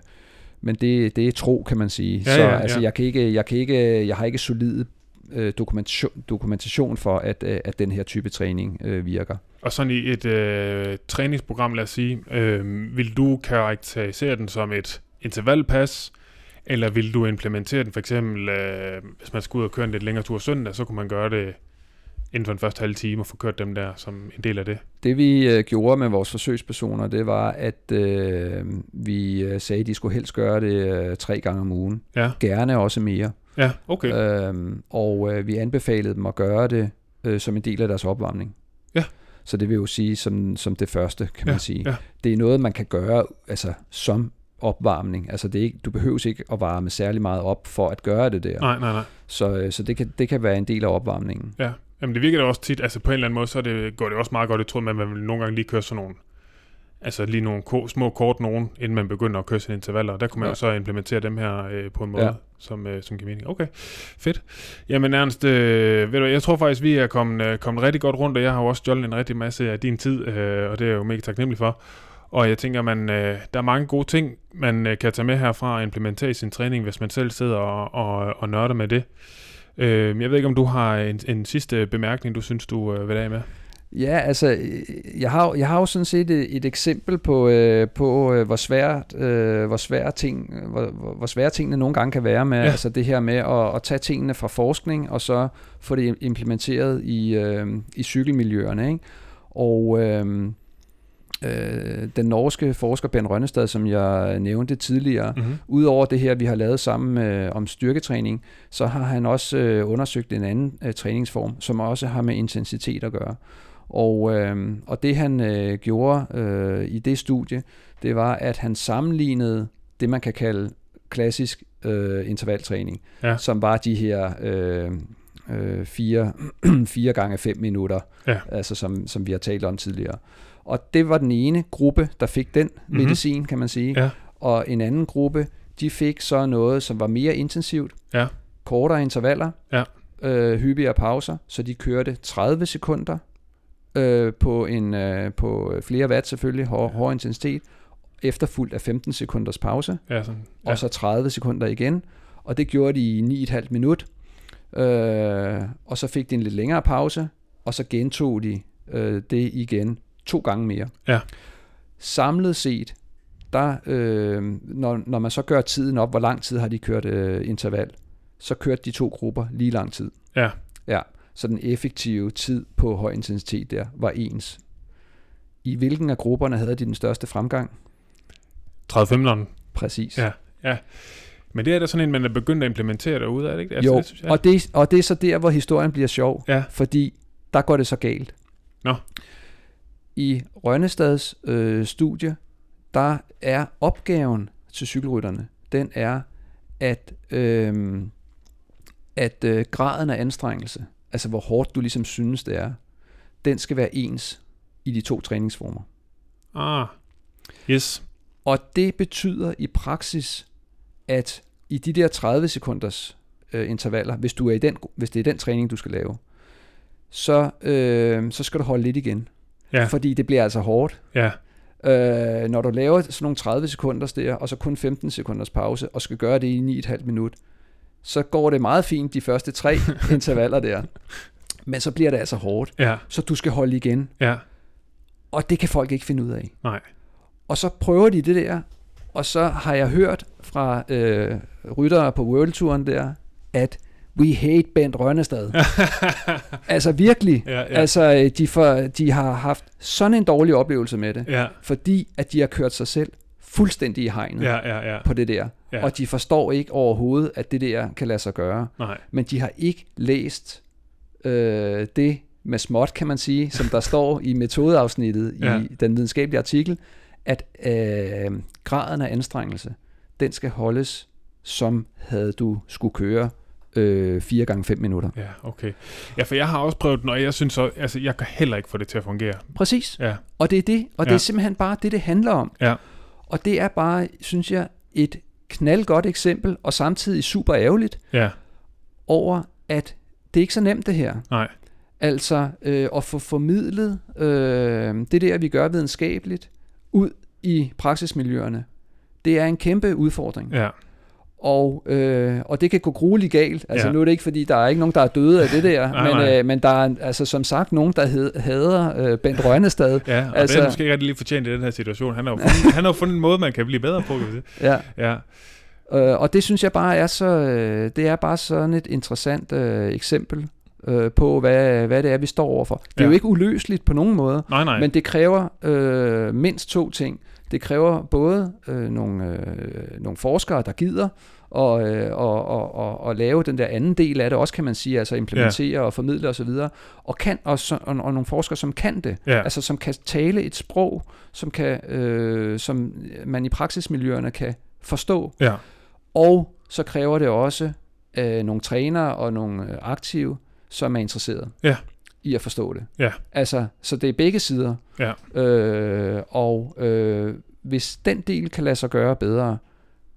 men det, det er tro, kan man sige. Ja, Så ja, altså, ja. jeg kan ikke, jeg kan ikke, jeg har ikke solid øh, dokumentation, dokumentation for, at, øh, at den her type træning øh, virker. Og sådan i et øh, træningsprogram, lad os sige, øh, vil du karakterisere den som et intervalpas, eller vil du implementere den for eksempel, øh, hvis man skal ud og køre en lidt længere tur søndag, så kunne man gøre det inden for den første halve time og få kørt dem der som en del af det. Det vi øh, gjorde med vores forsøgspersoner, det var, at øh, vi øh, sagde, at de skulle helst gøre det øh, tre gange om ugen. Ja, Gerne også mere. ja okay. Øhm, og øh, vi anbefalede dem at gøre det øh, som en del af deres opvarmning. Ja. Så det vil jo sige som, som det første, kan Ja, man sige. ja. Det er noget, man kan gøre altså, som opvarmning. Altså det er ikke, du behøver ikke at varme særlig meget op for at gøre det der. Nej, nej, nej. Så, øh, så det, kan, det kan være en del af opvarmningen. Ja, Jamen, det virker da også tit, altså på en eller anden måde, så det, går det også meget godt i tråd med, at man vil nogle gange lige køre sådan nogle, altså lige nogle ko- små kort nogen, inden man begynder at køre sine intervaller, og der kunne man Ja. jo så implementere dem her øh, på en måde, Ja. som, øh, som giver mening. Okay, fedt. Jamen Ernst, øh, ved du, jeg tror faktisk, vi er kommet, øh, kommet rigtig godt rundt, og jeg har jo også stjålet en rigtig masse af din tid, øh, og det er jeg jo mega taknemmelig for. Og jeg tænker, man, øh, der er mange gode ting, man øh, kan tage med herfra og implementere i sin træning, hvis man selv sidder og, og, og nørder med det. Øh, jeg ved ikke, om du har en, en sidste bemærkning, du synes, du øh, vil af med? Ja, altså, jeg har, jeg har jo sådan set et, et eksempel på, øh, på øh, hvor svært, øh, hvor svære ting, hvor, hvor, svære tingene nogle gange kan være med, ja. altså det her med at, at tage tingene fra forskning, og så få det implementeret i, øh, i cykelmiljøerne, ikke? Og øh, øh, den norske forsker Ben Rønnestad, som jeg nævnte tidligere, Mm-hmm. Udover det her, vi har lavet sammen øh, om styrketræning, så har han også øh, undersøgt en anden øh, træningsform, som også har med intensitet at gøre. Og, øh, og det han øh, gjorde øh, i det studie, det var, at han sammenlignede det, man kan kalde klassisk øh, intervaltræning, Ja. som var de her øh, øh, fire, fire gange 5 minutter, Ja. altså som, som vi har talt om tidligere. Og det var den ene gruppe, der fik den Mhm. medicin, kan man sige. Ja. Og en anden gruppe, de fik så noget, som var mere intensivt, Ja. kortere intervaller, Ja. øh, hyppigere pauser, så de kørte 30 sekunder øh, på, en, øh, på flere watt selvfølgelig, hår, hård intensitet, efterfulgt af 15 sekunders pause, Ja, sådan. ja. og så 30 sekunder igen, og det gjorde de i 9,5 minut, øh, og så fik de en lidt længere pause, og så gentog de øh, det igen to gange mere. Ja. Samlet set, der, øh, når, når man så gør tiden op, hvor lang tid har de kørt øh, interval, så kørte de to grupper lige lang tid. Ja. Ja, så den effektive tid på høj intensitet der var ens. I hvilken af grupperne havde de den største fremgang? 30-15'eren. Præcis. Ja. Men det er da sådan en, man er begyndt at implementere derude, er det ikke? jo, det synes jeg. og, det, og det er så der, hvor historien bliver sjov, Ja. fordi der går det så galt. Nå. I Rønnestads øh, studie, der er opgaven til cykelrytterne, den er, at, øh, at øh, graden af anstrengelse, altså hvor hårdt du ligesom synes det er, den skal være ens i de to træningsformer. Ah, yes. Og det betyder i praksis, at i de der 30 sekunders øh, intervaller, hvis, du er i den, hvis det er den træning, du skal lave, så, øh, så skal du holde lidt igen. Ja. Fordi det bliver altså hårdt. Ja, Øh, når du laver sådan nogle 30 sekunder der, og så kun 15 sekunders pause, og skal gøre det i 9,5 minut, så går det meget fint de første tre intervaller der. Men så bliver det altså hårdt. Ja, Så du skal holde igen. ja, Og det kan folk ikke finde ud af. nej. Og så prøver de det der, og så har jeg hørt fra øh, ryttere på World Touren der, at we hate Bent Rønnestad. altså virkelig. Ja, ja. Altså, øh, de, for, de har haft sådan en dårlig oplevelse med det, Ja, fordi at de har kørt sig selv fuldstændig i hegnet ja, ja, ja. på det der. Ja. Og de forstår ikke overhovedet, at det der kan lade sig gøre. Nej. Men de har ikke læst øh, det med småt, kan man sige, som der står i metodeafsnittet Ja. i den videnskabelige artikel, at øh, graden af anstrengelse, den skal holdes, som havde du skulle køre øh, 4 gange 5 minutter. Ja, okay. Ja, for jeg har også prøvet den, og jeg synes så, altså, jeg kan heller ikke få det til at fungere. Præcis. Ja, Og det er det, og det Ja. er simpelthen bare det, det handler om. ja, Og det er bare, synes jeg, et knaldgodt eksempel, og samtidig super ærgerligt ja, over, at det er ikke så nemt det her. nej, Altså øh, at få formidlet øh, det der, vi gør videnskabeligt, ud i praksismiljøerne. Det er en kæmpe udfordring. ja, Og, øh, og det kan gå grueligt galt. Altså Ja. nu er det ikke, fordi der er ikke nogen, der er døde af det der, Nej, men, nej. øh, men der er altså, som sagt nogen, der hed, hader øh, Bent Rønnestad. ja, og altså, det er måske ikke rigtig lige fortjent i den her situation. Han har jo fundet, han har fundet en måde, man kan blive bedre på, kan. Ja. Ja, Øh, og det synes jeg bare er så, øh, det er bare sådan et interessant øh, eksempel øh, på, hvad, hvad det er, vi står overfor. Det er Ja. jo ikke uløseligt på nogen måde, nej, nej. Men det kræver øh, mindst to ting. Det kræver både øh, nogle, øh, nogle forskere, der gider og, øh, og, og, og, og lave den der anden del af det også, kan man sige, altså implementere ja. og formidle osv., og, kan, og, så, og, og nogle forskere, som kan det, ja, altså som kan tale et sprog, som, kan, øh, som man i praksismiljøerne kan forstå, ja, og så kræver det også øh, nogle trænere og nogle øh, aktive, som er interesseret Ja. I at forstå det. Ja. Altså, så det er begge sider. ja, Øh, og øh, hvis den del kan lade sig gøre bedre,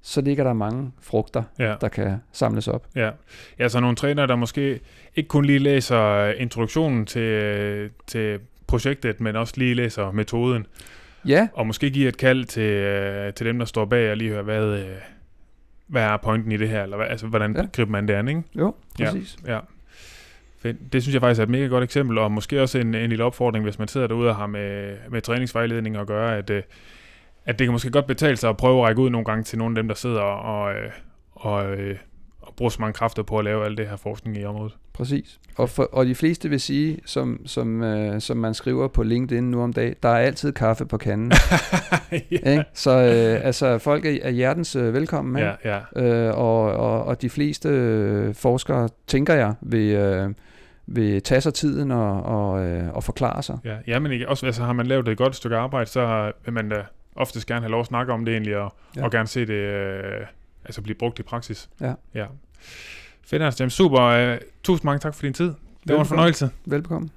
så ligger der mange frugter, ja. der kan samles op. Ja. ja, så nogle trænere, der måske ikke kun lige læser introduktionen til, til projektet, men også lige læser metoden, Ja, og måske giver et kald til, øh, til dem, der står bag, og lige høre, hvad, øh, hvad er pointen i det her, eller hvad, altså, hvordan Ja. ja. griber man det an, ikke? jo, Ja. præcis. Ja. Fedt. Det synes jeg faktisk er et mega godt eksempel, og måske også en, en lille opfordring, hvis man sidder derude og har med, med træningsvejledning at gøre, at, øh, at det kan måske godt betale sig at prøve at række ud nogle gange til nogle af dem, der sidder og, øh, og, øh, og bruger så mange kræfter på at lave al det her forskning i området. Præcis. Og, for, og de fleste vil sige, som, som, øh, som man skriver på LinkedIn nu om dagen, der er altid kaffe på kanden. ja. ikke? Så øh, altså, folk er, er hjertens øh, velkommen. Ikke? ja, ja, Øh, og, og, og de fleste øh, forskere, tænker jeg, vil, øh, vil tage sig tiden og, og, øh, og forklare sig. ja. ja, men ikke, også altså, har man lavet et godt stykke arbejde, så vil man da oftest gerne have lov at snakke om det egentlig, og, Ja. og gerne se det øh, altså blive brugt i praksis. Ja. ja. Fedt. Jamen, super. Øh, tusind mange tak for din tid. Det var en fornøjelse. Velbekomme.